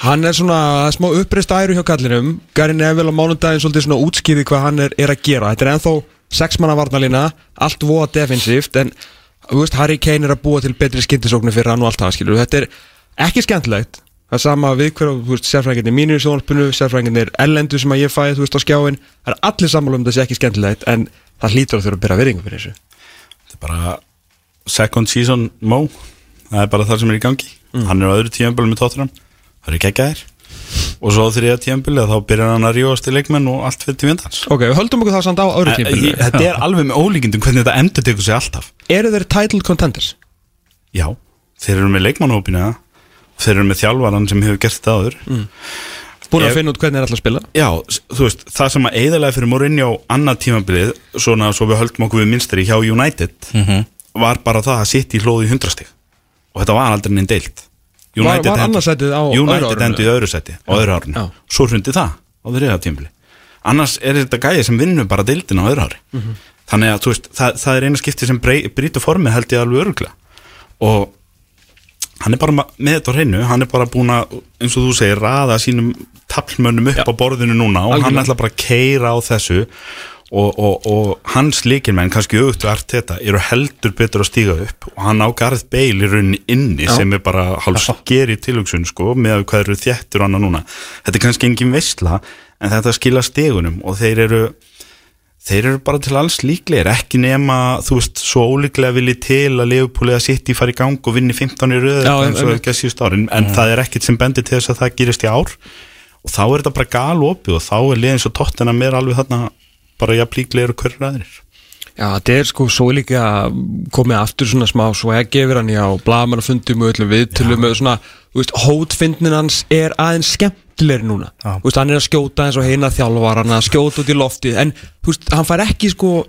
Hann er svona smá uppreist æru hjá kallinum Gary Neville á mánudaginn svolítið svona útskýði hvað hann er, er að gera. Þetta er ennþá sexmanna varnalína Allt voða defensíft En veist, Harry Kane er að búa til betri skyndisóknu fyrir hann og allt það skilur Þetta er ekki skemmtilegt. Það er sama við hverju, þú veist, sérfræðingarnir mínir í sjónarpunu Sérfræðingarnir ellendu sem að ég fæði, þú veist, á skjáin Það er allir sammála um þessi ekki skemmtilegt En það hlýtur að þurfa að byrja virðingu fyrir þessu. Þetta er bara second season Mo. Það er bara það sem er í gangi. Hann er á öðru tíðanbölu með Tottenham. Það eru geggjaðir. Og svo á þriða tíðanbölu þá byrjar hann að rífast í leikmenn og allt fyrir til vindans. Ok, við höldum okkur það samt á öðru tímpil Þetta er alveg með ólíkindum hvernig þetta endur tekur sig alltaf. Eru þeir title contenders? Já, þeir eru með leikmannhópina þeir eru með þjálfaran sem hefur gert þetta áður Búin að finna út hvernig er alltaf að spila? Já, þú veist, það sem að eiðalega fyrir Mourinho annað tímabilið, svona svo við höldum okkur við minstri hjá United var bara það að sitt í hlóði hundrastig og þetta var aldrei neinn deilt Var- var á öðru United endi í öðru sæti á öðru já. svo hrundi það á þriða tímabili annars er þetta gæði sem vinnur bara deildin á öðru ári. Mhm. þannig að veist, það, það er eina skipti sem brey, brýtur formið held ég alveg öruglega og hann er bara með þetta á hreinu, hann er bara búin að eins og þú segir, raða sínum taplmönnum upp á borðinu núna og hann Algjörlega. ætla bara að keira á þessu og, og, og hans líkinmenn, kannski auðvitað art þetta, eru heldur betur að stíga upp og hann á Garð Beil í rauninni inni sem er bara hálf skeri tilhugsun sko, með hvað eru þjættur hann núna. Þetta er kannski engin veistla en þetta skila stegunum og þeir eru þeir eru bara til alls líklegir ekki nema, þú veist, svo ólíklega vilji til að Leopold að sitt í fara í gang og vinni 15 í röðu og en- árin. En það er ekkit sem bendir til þess að það gerist í ár. Og þá er þetta bara galopið og þá er liðin svo tóttina mér alveg þarna bara jafn líklegir og hverjur aðrir. Já, þetta er sko svo líka komið aftur svona smá að gefur hann já, blagamannafundum og öllum viðtölu með svona, þú veist, hótfindnin hans er aðeins skemmtilegri núna. Þú veist, hann er að skjóta eins og heina þjálfarana skjóta út í loftið, en veist, hann fær ekki sko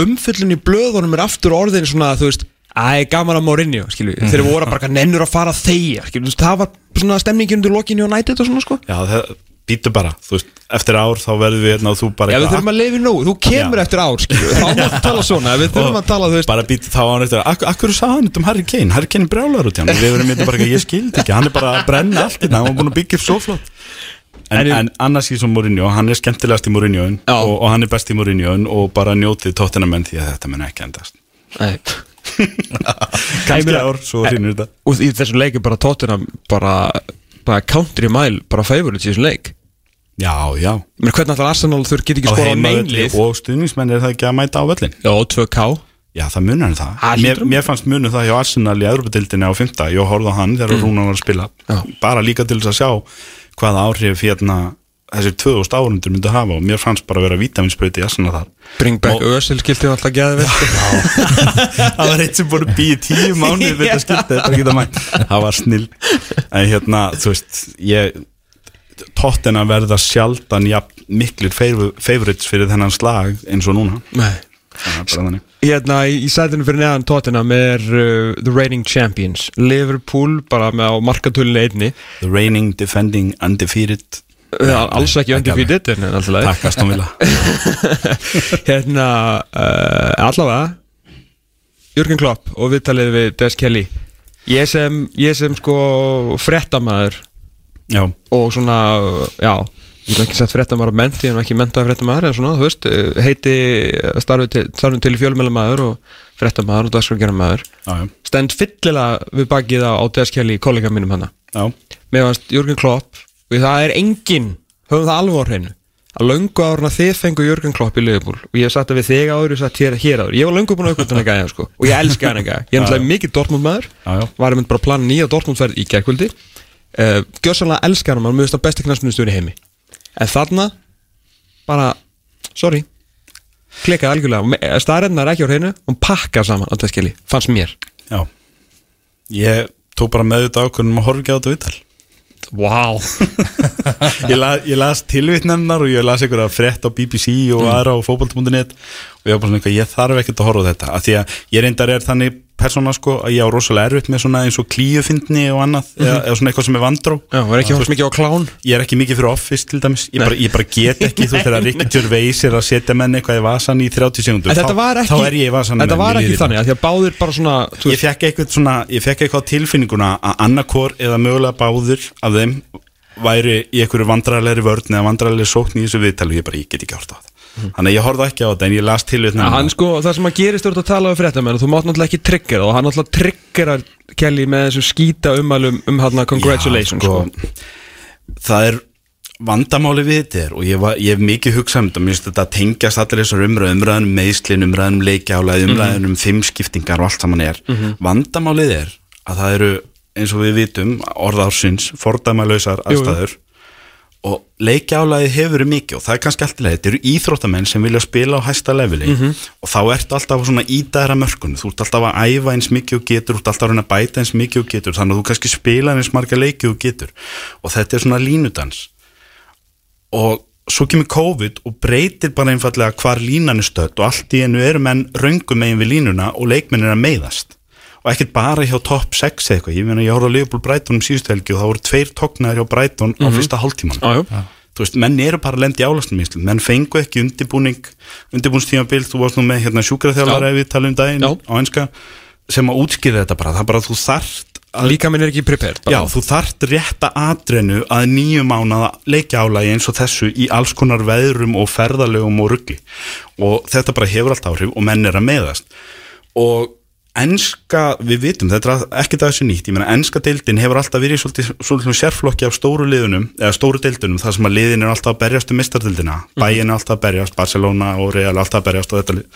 umfyllun í blöðunum er aftur orðin svona, þú veist Æ, gaman að Mourinho, mm. þeir voru bara nennur að fara að þeia, skilju, það var svona stemningin undir lokinu og nætið og svona, sko. Já, það býtu bara, þú veist, eftir ár þá verður við hérna og þú bara Já, við þurfum að lifa í nóg, þú kemur Já. eftir ár, skilju, þá máttu tala svona, við þurfum að tala, þú veist. bara býtu þá á hann eftir ak akkur sagði hann um Harry Kane, Harry Kane er brjálar út í hann. Við verðum þetta bara ég skildi ekki, hann er bara að brenna allt hérna, hann var búin að byggja upp svo flott en, En- en annars í svo Mourinho, hann er skemmtilegast í Mourinho og, og hann er best í Mourinho og bara njótið tóttina menn því að þetta mun ekki endast Nei kannski meina- ár, svo hrinur þetta og í þessum leik er bara tóttina bara, bara country mile bara favorites í þessum leik já, já, menn hvernig alltaf Arsenal þurr get ekki skora á neinlið og stuðningsmenn er það ekki að mæta á völlin já, 2K Já, það munar um það. Mér, mér fannst munur það hjá Arsenal í Evropadildinni á 5. Ég horfði á hann þegar mm. Rúnan var að spila. Já. Bara líka til þess að sjá hvaða áhrif hérna þessir 2000 árundur myndi hafa og mér fannst bara að vera vítaminsbröyti í Arsenal þar. bring back Og- Özil skilti alltaf geði vel það var eitt sem búin að býja tíu mánuði við þetta skilti, þetta geta mætt. Það var snill. En hérna, þú veist, ég tóttina verða sjaldan jafn miklir favor- favorites fyrir þennan slag eins og núna. Nei. Bara þannig. Hérna í, sætinu fyrir neðan tóttina með uh, the reigning champions Liverpool bara með á markatölunni einni The reigning, defending, undefeated. uh, alls ekki undefeated en alltaf leið Takk Aston Villa. hérna uh, allavega Jürgen Klopp og viðtalið við Des Kelly ég sem, ég sem sko frettamæður Já. og svona, já ég hef ekki sett frettamæður á menti, ég hef ekki mentað frettamæður en svona, þú veist, eh, heiti starfið til, starfið til fjölmjölamæður og frettamæður og já, stend fyllilega við bakið á, á Des Kelly, kollega mínum hana. Já, með hans Jürgen Klopp og það er enginn, höfum það alveg á hreinu að löngu árun að þið fengu Jürgen Klopp í Liverpool og ég hef sagt það við þig áður, hef sagt hér, hér áður. Ég var löngu búin að aukvölda hann gæja sko og ég elska hann gæja, ég er náttúrulega mikið Dortmund maður Já, já. var einmitt bara að plana nýja Dortmund ferð í gerkvöldi uh, gjörsanlega elska hann, maður mjögst að besti knastminnstjóri í heimi en þarna bara, sorry klikkaði algjörlega, staðræðina er ekki á hreinu og pakka saman þetta skilji, fannst mér. Já. Ég tók bara með þetta ákvörnum að horfa ekki á þetta viðtal. Wow. ég, la, ég las tilvitnennar og ég las einhverja frétt á BBC og aðra á fótbolt.net og ég var bara svona ég þarf ekkert að horfa þetta. Af því að ég reyndar er þannig persóna sko að ég á rosalega erfitt með svona eins og klíufindni og annað eða, eða svona eitthvað sem er vandró Já, var ekki hótt mikið á klán? ég er ekki mikið fyrir office til dæmis. Ég bara, ég bara get ekki þú þegar Ricky Gervais er að setja menn eitthvað í vasan í 30 sekundur En þetta var ekki, þá er ég í vasan þetta var ekki þannig að því að báðir bara svona þú ég fekk eitthvað svona ég fekk eitthvað tilfinninguna að annarkor eða mögulega báður af þeim væri í einhverju vandræðilegri vörn eða vandræðilegri sókn í þessu viðtali. Ég bara, ég get ekki hort á þetta þannig að ég horfði ekki á þetta en ég las til Ja, hann sko, það sem að gerist þú ert að tala um fréttamenn og þú mátt náttúrulega ekki triggera og hann náttúrulega triggerar Kelly með þessu skýta umælum um hann congratulations Já, sko. það er vandamáli við þetta er og ég, var, ég hef mikið hugsað um þetta, mér finnst þetta tengjast allir þessar umræðum, umræðum um meðslin, umræðum um leikjálaði, umræðum um fimmskiptingar og allt saman er. Vandamálið er að það eru, eins og við vitum, Jú, jú. aðstæður og leikjálaði hefur mikið og það er kannski alltaf leið, þetta eru íþróttamenn sem vilja spila á hæsta leveli. Og þá ertu alltaf svona ídæra mörkunni, þú ert alltaf að æfa eins mikið og getur, þú ert alltaf að bæta eins mikið og getur, þannig að þú kannski spila eins marga leiki og getur. Og þetta er svona línudans. Og svo kemur COVID og breytir bara einfallega hvar línan er stödd. Og allt í einu eru menn röngum megin við línuna og leikmenn er að meiðast og ekkert bara hjá topp 6 eða eitthvað, ég meina ég horfði á Leopold Brighton um síðustu helgi og það voru tveir tóknaðir hjá Brighton á fyrsta hálftíman jú. þú veist, menn eru bara að lendi álastum menn fengu ekki undirbúning undirbúningstímabil, þú varst nú með hérna sjúkraþjálfara við tala um daginn Já. á enska sem að útskýra þetta bara, það bara að þú þarft Líka minn er ekki prepared bara. Já, þú þarft rétta atrennu að nýju mánaða leikja álagi eins og þessu í alls konar veðrum og ferðalögum og ruggi og þetta bara hefur allt áhrif og menn er að meðast og enska, við vitum, þetta er ekki þessu nýtt, ég meina enska deildin hefur alltaf verið svolítið, svolítið sérflokki af stóru liðunum eða stóru deildunum, þar sem að liðin er alltaf að berjast um mistardildina, Mhm. bæin er alltaf að berjast Barcelona og Real er alltaf að berjast og þetta lið,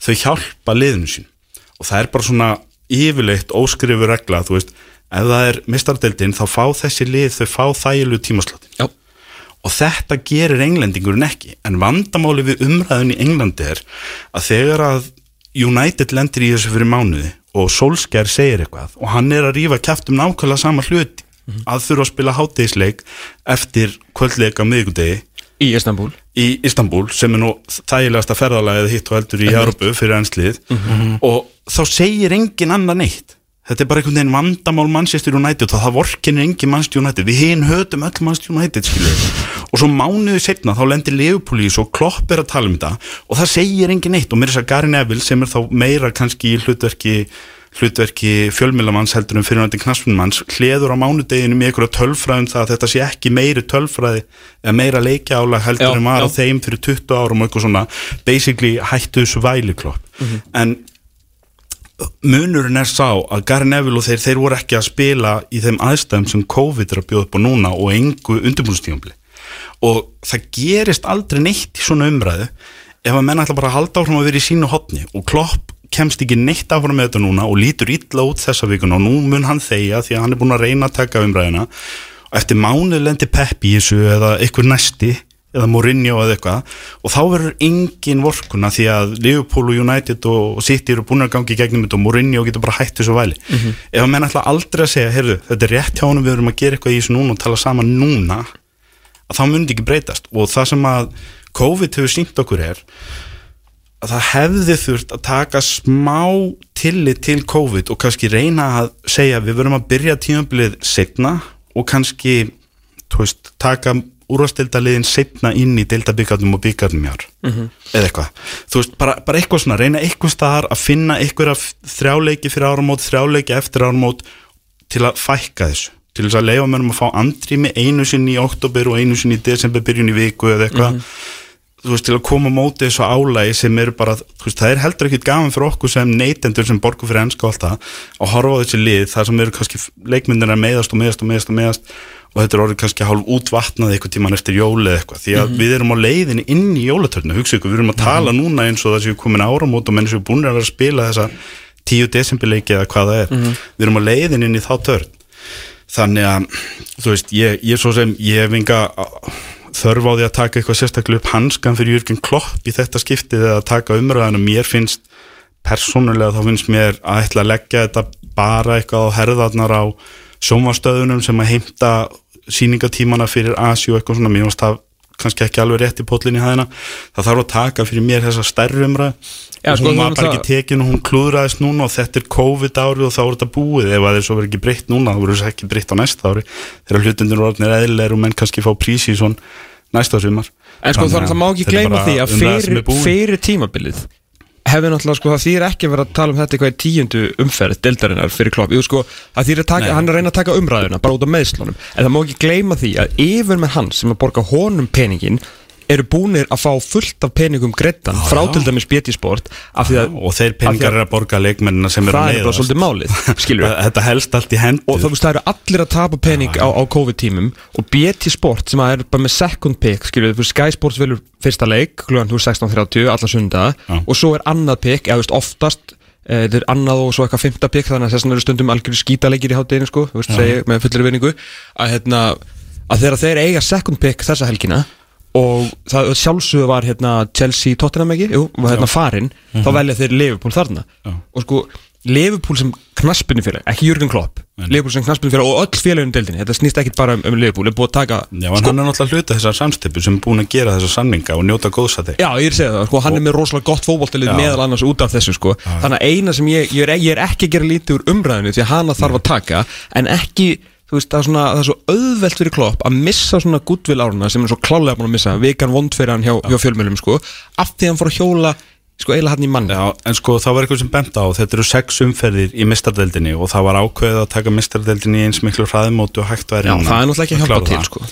þau hjálpa liðinu sín og það er bara svona yfirleitt óskrifu regla, þú veist ef það er mistardildin, þá fá þessi lið þau fá þægilegu tímaslótin Já. og þetta gerir englendingurinn ekki. En vandamáli við umræðin í Englandi er að þegar að United lendir í þessu fyrir mánuði og Solskjær segir eitthvað og hann er að rífa kæft um nákvæmlega sama hluti. Að þurfa að spila hátegisleik eftir kvöldleika miðgudegi Í Istanbul í Istanbul sem er nú þægilegasta ferðalagið hitt og heldur í Európu fyrir ennslið og þá segir engin annar neitt þetta er bara einhvern veginn vandamál Manchester United. Og það vorkinir engin Manchester United. Við hinn hötum öll Manchester United skilur og svo mánuðu setna þá lendir Leopold í svo klopp er að tala um þetta. Og það segir engin neitt og mér er þess að Gary Neville sem er þá meira kannski í hlutverki hlutverki fjölmilamanns heldur en fyrirvændi knaspunmanns hleður á mánudeginu með einhverja tölfræðum það að þetta sé ekki meiri tölfræði eða meira leikjálag heldur Já, á já. þeim fyrir 20 árum og eitthvað svona. Basically hættu þessu væliklopp en munurinn er sá að Gary Neville og þeir, þeir voru ekki að spila í þeim aðstæðum sem COVID er að bjóða upp á núna og engu undirbúrstífambli og það gerist aldrei neitt í svona umræðu ef að menn ætla bara að halda áfram að vera í sínu hotni og Klopp kemst ekki neitt áfram með þetta núna og lítur illa út þessa vikuna. Og nú mun hann þegja því að hann er búin að reyna að taka umræðina og eftir mánuð lendi Peppi í þessu eða eitthvað næsti eða Mourinho eða eitthvað og þá verður engin vorkuna því að Liverpool og United og City eru búin að gangi í gegnum þetta og Mourinho getur bara hætt þessu væli. Ef að menn ætla aldrei að segja, heyrðu, þetta er rétt hjá honum við erum að gera eitthvað í þessu núna og tala saman núna að þá myndi ekki breytast. Og það sem að COVID hefur sínt okkur er að það hefði þurft að taka smá tillit til COVID og kannski reyna að segja við verum að byrja tímabilið setna og kannski veist, taka úrvastildaliðin setna inn í deildabíkarnum og bíkarnum jár eða eitthvað. Þú veist, bara, bara eitthvað svona, reyna eitthvað staðar að finna eitthvað þrjáleiki fyrir áramót þrjáleiki eftir áramót til að fækka þessu. Til þess að leifa mönnum að fá andrými einu sinni í oktober og einu sinni í desember byrjun í viku eða eitthvað. Þú veist, til að koma á móti þessu álægi sem eru bara, þú veist, það er heldur ekkit gaman fyrir okkur sem neytendur sem borgur fyrir ennska og allt það, að horfa á þessi lið þar sem eru kannski leikmyndir að meðast og meðast og meðast og meðast og þetta er orðið kannski hálf útvatnað eitthvað tíman eftir jóli eða eitthvað, því að við erum á leiðinni inn í jólatörnu, hugsa ykkur, við erum að tala núna eins og það séu komin áramót og menn séu búin að vera að spila þessa 10 desemberleiki eða hvað það er, við erum á leiðinni inn í þá törn. Þannig að, þú veist, ég, ég svo sem ég hef enga þörf á því að taka eitthvað sérstaklega upp hanskan fyrir Jürgen Klopp í þetta skiptið eða að taka umræðan og mér finnst persónulega þá finnst mér að ætla að leggja þetta bara eitthvað á herðarnar á sjónvastöðunum sem að heimta síningatímana fyrir Asi og eitthvað svona, mér finnst það kannski ekki alveg rétt í potlinni hæðina. Það þarf að taka fyrir mér þessa Já, og sko, hún það var er bara það- ekki tekin og hún klúðraðist núna og þetta er COVID árið og þá er þetta búið. Ef að þeir svo verður ekki breytt núna þá verður þess ekki breytt á næsta ári. Þegar hlutundir eru orðnir eðlilegir og menn kannski fá prísi næsta sumar. En sko Þannig að það má ekki er gleyma því að fyrir, er fyrir tímabilið hefði náttúrulega sko það þýr ekki að vera að tala um þetta eitthvað í tíundu umferð deildarinnar fyrir klopp, Jú, sko, það þýr að taka, hann er að reyna að taka umræðuna bara út af meðslunum, en það má ekki gleyma því að yfir með hann sem að borga honum peningin eru búnir að fá fullt af peningum greittan frá til dæmis BT Sport af því að og þeir peningar eru að borga leikmennina sem eru það er bara svolítið málið þetta helst allt í hendur. Og það, veist, það eru allir að tapa pening á, á COVID-tímum og BT Sport sem er bara með second pick þú Sky Sports velur fyrsta leik klugan 16.30, alla sunda og svo er annað pick, eða þú oftast eh, þetta er annað og svo eitthvað fymta pick þannig að þess vegna eru stundum algjörðu skítaleikir í hátteginu sko, þú veist, segi með fullir vinningu að, hérna, að þegar þeir eiga second pick þessa helgina og það sjálfsögðu var hérna Chelsea Tottenham ekki, jú, var hérna farinn þá velja þeir Liverpool þarna. Já. og sko, Liverpool sem knaspinu félag, ekki Jürgen Klopp Liverpool sem knaspinu félag og öll félaginu deildinni þetta snýst ekki bara um, um Liverpool, er búið að taka Já, en hann er náttúrulega hluta þessar samstipu sem er búin að gera þessar samninga og njóta góðs að þeir Já, ég er að segja það, sko, hann er með rosalega gott fótboltalið Já. meðal annars út af þessu sko. þannig að eina sem ég, ég, er, ég er ekki að gera lítið úr umræðinu að að veist, það er, svona, það er svo auðvelt fyrir klopp að missa svona goodwill áruna sem er svo klálega búin að missa, vikan vond fyrir hann hjá, hjá fjölmjölum sko, af því að hann fór að hjóla sko eiginlega hann í mann. Já, en sko það var eitthvað sem bent á. Þetta eru sex umferðir í mistardeldinni og það var ákveðið að taka mistardeldinni í eins miklu hraðmóti og hægt væri Já, það er náttúrulega ekki að hjálpa til sko.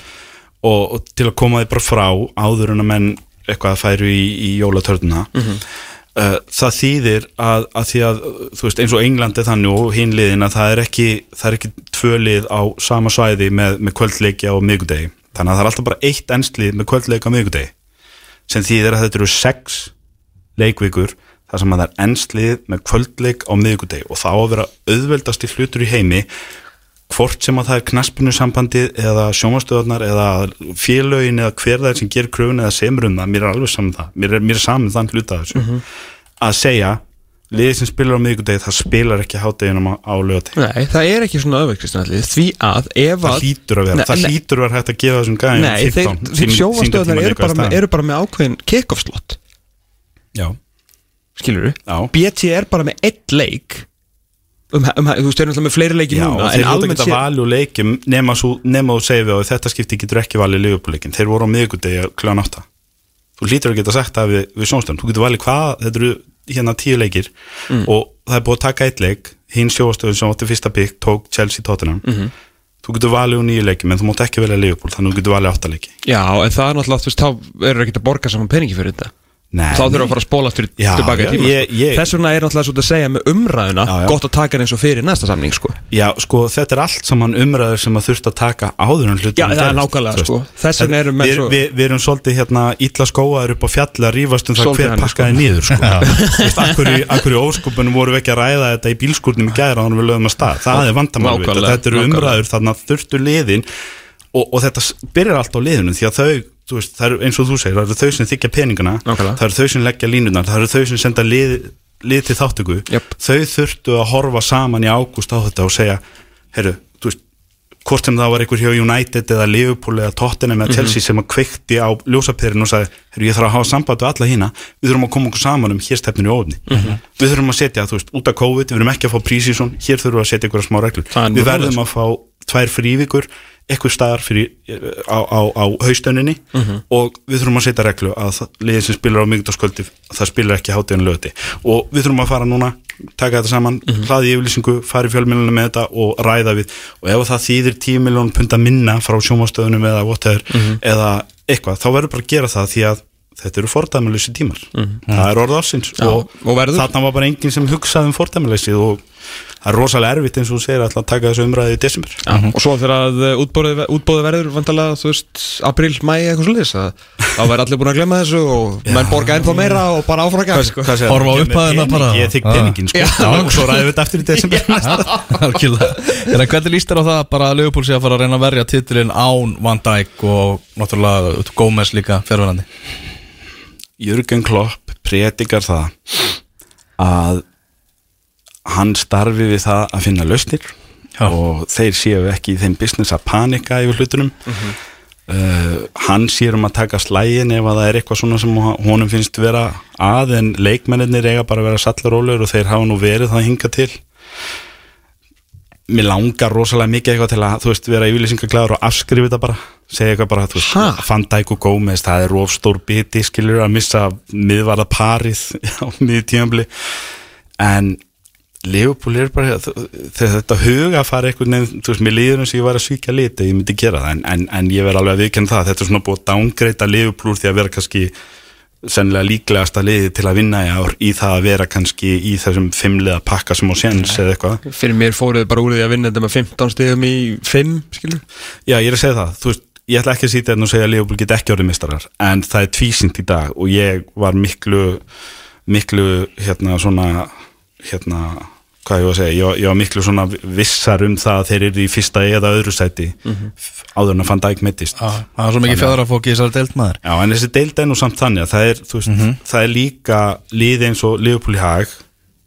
Og, og til að koma þið bara frá áður en að menn eitthvað færu í, í jólatörnuna. Mhm. uh, það þýðir að, að því að þú veist eins og England er þannig og hinliðin að það er ekki það er ekki tvö lið á sama svæði með, með kvöldleikja og miðgudegi þannig að það er alltaf bara eitt ennslið með kvöldleik á miðgudegi sem þýðir að þetta eru sex leikvikur þar sem að það er ennslið með kvöldleik á miðgudegi og þá að vera auðveldasti hlutur í heimi hvort sem að það er knaspinu sambandið eða sjómastöðarnar eða félögin eða hver það er sem gerir kröfun eða semur um það, mér er alveg saman það. Mér er, mér er saman þann hluta þessu. Að segja, liðið sem spilar á miðgudegi það spilar ekki háteginum á, á lögategi Nei, það er ekki svona Alli því að ef það að hlýtur að vera, Nei, það nei. hlýtur að vera hægt að gefa þessum gæðum Nei, þeir, þeir sjófastöðunar eru, bara með- eru bara með ákveðin kick-off slot. Já, skilur já. BT er bara með eitt leik um, um, þú veist, þeir eru náttúrulega með fleiri leiki núna þeir almennt geta sé valið úr leikjum nema, þú segir við og þetta skipti getur ekki valið liðupúleikin, þeir voru á miðgudegi kljóðan átta. Þú lítur að geta sagt það við, við sjónstöðum, þú getur valið hvað þetta eru hérna tíu leikir Mm. og það er búið að taka eitt leik hinn sjóastöðun sem átti fyrsta bygg tók Chelsea Tottenham. Mhm. þú getur valið úr nýju leiki, menn þú mátt ekki velja liðupúl þannig að þú getur valið átta leiki. Já, en það er náttúrulega, þú veist, þá eru ekki að borga saman peningi fyrir þetta Nei, þá þurfum við að fara að spóla aftur tilbaka í tíma ég- sko. ég- þess vegna er náttúrulega svo að segja með umræðuna Já, já. gott að taka eins og fyrir næsta samning sko. Já, sko, þetta er allt saman umræður sem að þurft að taka áður en hlutum Já, það er nákvæmlega, sko. Þess vegna eru menn við, svo- við, við erum svolítið hérna illa skóaður upp á fjalli að rífast um það hver pakkaði niður sko. Þú veist, akkur í, akkur í óskupunum voru við ekki að ræða þetta í bílskúrnum í gæra þannig við lögum að stað, það er vandamál við þetta eru umræður þannig að þurftu liðin og, og þetta byrjar allt á liðinu því að þau, veist, það eru eins og þú segir það eru þau sem þykja peningana, Nákvæmlega. það eru þau sem leggja línunar, það eru þau sem senda lið, lið til þáttöku, Jöp. þau þurftu að horfa saman í ágúst á þetta og segja, heyrðu, þú veist hvort sem það var einhver hjá United eða Liverpool eða Tottenham Mhm. eða Chelsea sem að kveikti á ljósapyrinu og sagði, heyrðu, ég þarf að hafa samband við alla hína, við þurfum að koma okkur saman um hér stefninu í ofni, Mhm. við þurfum að setja þú veist, út af COVID, við þurfum ekki að fá prísísson hér þurfum við að setja einhverja smá reglur við verðum að fá tvær frívíkur eitthvað staðar fyrir, á, á, á haustöninni Mhm. og við þurfum að setja reglu að liðið sem spilar á miðgudagskvöldi það spilar ekki hátíðan löti og við þurfum að fara núna, taka þetta saman Mhm. hlaði yfirlýsingu, fara í fjölmjölunum með þetta og ræða við og ef það þýðir 10 miljón punta minna frá sjómastöðunum eða whatever, Mhm. eða eitthvað, þá verður bara að gera það því að þetta eru fordæmuleysi tímar það er orð ásins. Já, og, og verður. þarna var bara enginn sem hugsaði um fordæmuleysið og það er rosalega erfitt eins og þú segir að taka þessu umræði í desember og svo þegar að útbóðið, útbóðið verður vandalega, þú veist, april, mæ eitthvað liðs þá verður allir búin að glemma þessu og menn borga ennþá meira og bara áfraga sko. Hvað segir Horfa á það? Pening, bara. Ég þykk peningin sko Já. Og svo ræðum við þetta aftur í desember hvernig líst þér á það bara að Leopold sé að fara að reyna að verja titilinn án Van Dijk og náttúrulega Gómez líka fjárverandi Jürgen Klopp predikar það að hann starfi við það að finna lausnir Já. og þeir séu ekki í þeim business að panika yfir hlutunum. Uh, hann sér um að taka slægin ef að það er eitthvað svona sem honum finnst vera að en leikmennir eiga bara að vera sallarólegur og þeir hafa nú verið það hinga til. Mér langar rosalega mikið eitthvað til að þú veist vera yfirlýsingaglæður og afskrifa þetta bara segja eitthvað bara, þú veist, Ha? Van Dijk og Gómez það er of stór biti, skilur að missa miðvarða parið á miði tímabli en Leopold er bara þegar þetta huga að fara eitthvað nefn, þú veist, mér líður eins og ég var að svíkja liti ég myndi gera það, en, en, en ég verð alveg að viðkynna það þetta er svona búið að dángreita Leopold úr því að vera kannski sennilega líklegasta liði til að vinna í ár í það að vera kannski í þessum fimmliða pakka sem á séns eða eitthvað. Fyrir mér fóruð bara úr því að vinna þetta með 15 stegum í 5 skilur Já, ég er að segja það, þú veist, ég ætla ekki að sýta hérna og segja að Leopold get ekki orðið mistarar en það er tvísint í dag og ég var miklu miklu, hérna, svona hérna, hvað ég var að segja ég var, ég var miklu svona vissar um það að þeir eru í fyrsta eða öðru sæti áður en að fann dæk mittist Það er svo mikið fjadrafók í þessari deild maður. Já, en þessi deild er nú samt þannig að það er, veist, það er líka liði eins og í hag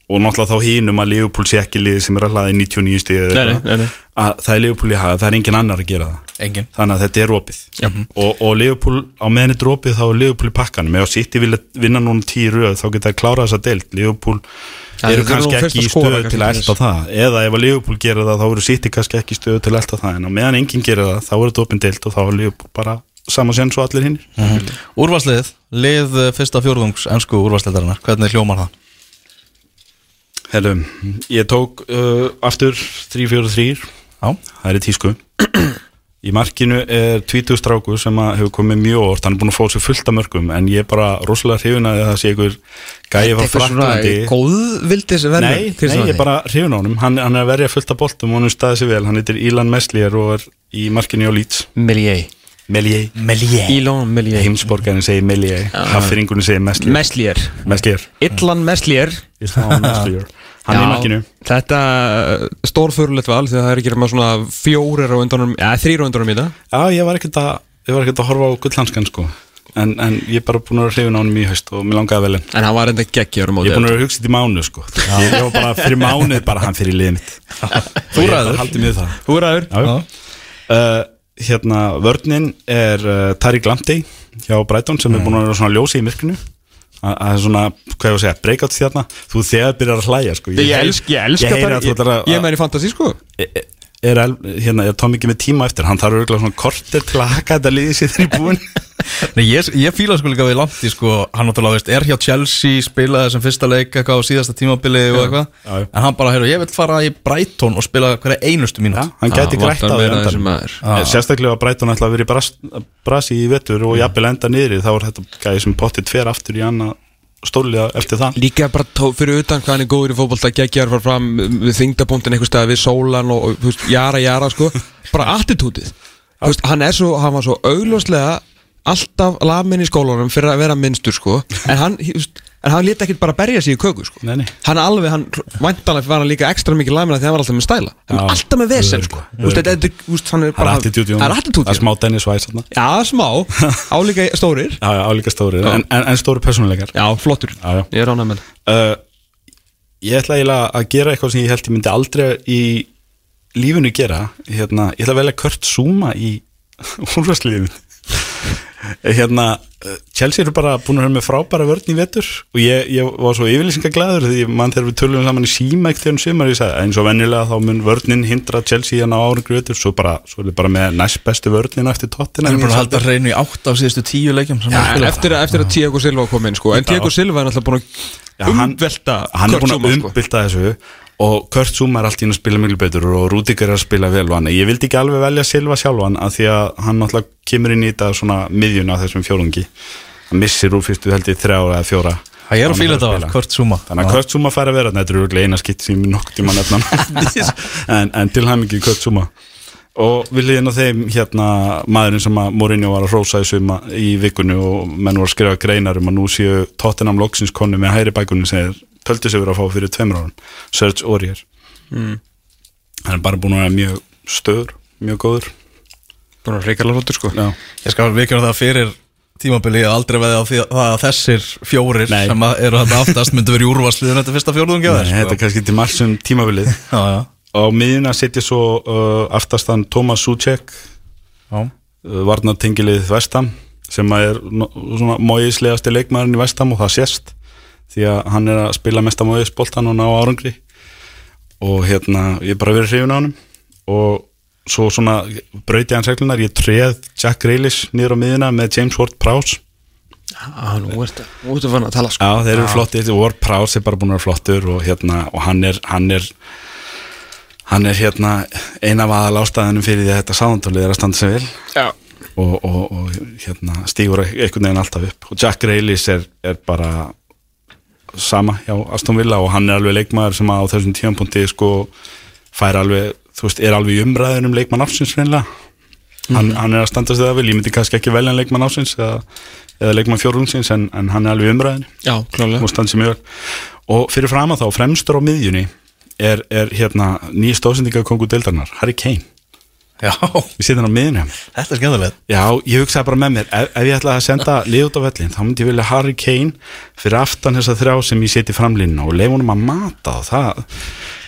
og náttúrulega þá hínum að Leopold sé ekki liði sem er að hlaða í 99 stíð Nei, nei, nei, nei. að það er Leopold í hag, það er engin annar að gera það. Engin þannig að þetta er opið. Og, og Leopold, á meðan þetta er opið þá er Leopold í pakkanum, ef City vilja vinna núna tíu röð þá geta það klárað þessa deild. Leopold Ja, eru kannski ekki að í stöðu til að elta það. Eða ef að Leopold gerir það þá eru City kannski ekki í stöðu til að elta það. En á meðan enginn gerir það þá er þetta opið deild og þá er Leopold bara sama sen svo allir hinn Úrvarslið, lið eh, fyrsta fjórðungs ennsku úrvarsliðarinnar, hvernig hljómar það? Herru, ég tók uh, aftur 3-4-3 Já, það er í tísku. Í markinu er tvítuð stráku sem að hefur komið mjög orð hann er búin að fá sér fullt af mörgum en ég er bara rosalega hrifin að það sé einhver gæði frá Fraklandi góðvildis Nei, nei, ég er bara hrifin á honum. Hann, hann er að verja fullt af boltum og hann er staðið sér vel. Hann heitir Ilan Meslier og er í markinu á Leeds. Melier Melier Melier Heimsborgarinn segir Melier Haffingunni segir Meslier. Meslier. Meslier. Illan Meslier. Meslier Hann er í markinu. Þetta stórfurulegt val því að það er ekki með svona fjórir á undanum eða þrýr á undanum í þetta Já, ég var ekkert að ég var ekkert að horfa á gullhanskan sko. En, en ég er bara búin að vera hrifin á honum í haust og mér langaði vel en En hann var enda geggjör Ég er búin að vera þetta í mánu sko. Ég, ég var bara fyrir mánuð bara hann fyrir liðið mitt. Þú ræður. Það. Þú ræður. Uh, Hérna, vörninn er uh, Tariq Lamptey hjá Brighton sem er búin að vera svona ljósi í myrkrinu. að það er svona, hvað ég að segja, breakout þérna þú þegar byrjar að hlæja sko. Ég elsk, ég elska ég það að- Ég er með í fantasi sko er, hérna, er Tom ekki með tíma eftir? Hann þarf örgulega svona korter til að haka þetta liðið sér í búin Nei, ég, ég fíla sko líka við Lampti sko, hann náttúrulega veist, er hjá Chelsea spilaði sem fyrsta leik eitthvað á síðasta tímabili og eitthvað, en hann bara, heyrðu, ég vil fara í Brighton og spila hverja einustu ja, mínút hann gæti grætt á því Eh, sérstaklega að Brighton ætla að vera í bras, brasi í vetur og jafnvel enda niðri þá er þetta gæði sem potið tver aftur í annað stórlega eftir það. Líka bara tó, fyrir utan hvað hann er góður í fótbolta geggjar fara fram við þingdapunktin einhver stað við sólan og, veist, jara jara sko. Bara attitútið. Hann hann var svo augljóslega alltaf lafminn í skólanum fyrir að vera minnstur sko. En hann, en hann lét ekkert bara berja sig í köku sko. Nei, nei. hann alveg, hann væntalega var hann líka ekstra mikið lafminn því hann var alltaf með stæla. Hann var alltaf með vesen sko. Hann er það það það er smá Dennis Weiss já, smá, álíka stórir. Já, já, álíka stóri en, en, en stóri personleikar já, flottur, Já, já. ég er ánægð með uh, ég ætla að gera eitthvað sem ég held ég myndi aldrei í lífinu gera. Hérna, ég ætla að velja Kurt Zuma í úrvarsliðinu hérna Chelsea eru bara búin að vera með frábæra vörn í vetur og ég, ég var svo yfirlýsingaglæður því mann þegar við tölum saman í síma ekkert þegar um sumar ég sagði eins og venjulega þá mun vörnin hindra Chelsea hérna á árangri vetur svo bara, svo er þið bara með næst bestu vörnina eftir tóttina hann er búin að halda hreinu í átt af síðustu tíu leikjum hann spilað. eftir, að- eftir að Tiago Silva kom inn sko. En Tiago Silva er náttúrulega búin að hann- umvelta hann er Kurt búin að Zuma, sko. þessu og Kurt Zuma er allt í hann að spila miklu betur og Rúdíker er að spila vel og hann. Ég vildi ekki alveg velja Silva sjálfan að því að hann náttúrulega kemur inn í þetta svona miðjun af þessum fjórungi. Hann missir úr fyrstu held ég þrjá eða fjóra. Það er að að þetta var, Kurt Zuma. Þannig að Kurt Zuma fær að vera þetta er eina skitt sem ég nokkuð tíma nefna. En, en til hann ekki Kurt Zuma. Og við liðin á þeim hérna maðurinn sem að Mourinho var að rósa í suma í vikunni og menn voru að skrifa greinar um að nú séu Tottenham Logsins konu með hæri bækunni sem töldu sig verið að fá fyrir tveimur árum. Serge Aurier. Mm. hann er bara búin að vera mjög stöður mjög góður. Búin að reykjala flottur sko. Já. Ég skal vikja það fyrir tímabili að aldrei veði á því að það að þessir fjórir Nei. sem að eru þetta aftast myndu verið í úrvarsliðin þetta fyrsta fjórðungi Nei, þetta er kannski til marsum tímabilið. Og miðjuna setja svo uh, aftastan Thomas Suchek já. uh, varnartengilið Vestam sem er no- svona móislegasti leikmaðurinn í Vestam og það sést því að hann er að spila mesta móisboltan og ná árangri. Og hérna ég er bara verið hrifin á hann og svo svona brauti hans reglunar ég treð Jack Grealish niður á miðjuna með James Ward-Prowse Já, nú ertu Nú ertu fann að tala sko. Já, þeir eru flottir. Ward-Prowse er bara búin að vera flottur og hérna og hann er hann er hann er hérna eina af aðal ástæðanum fyrir því að þetta sáðantólið er að standa sig vel. Já. Og, og, og hérna, stígur einhvern veginn alltaf upp. Og Jack Grealish er, er bara sama hjá Aston Villa og hann er alveg leikmaður sem á þessum tímanpunti sko fær alveg, þú veist, er alveg umræðin um leikmann ársins reynilega hann, hann er að standa sig það vel, ég myndi kannski ekki velja en leikmann ársins eða, eða leikmann fjórungsins en, en hann er alveg umræðin Já, klálega og standa sig mjög vel. Og fyrir fram að þá, fremstur á miðjunni er, er hérna nýja stóðsendinga kongu deildarnar, Harry Kane Já, við sitjum á mér þetta er skemmtilegt. Já, ég hugsaði bara með mér ef, ef ég ætlaði að senda lið út á vellin þá myndi ég vilja Harry Kane fyrir aftan þessa þrjá sem ég seti framlínuna og leif honum að mata og það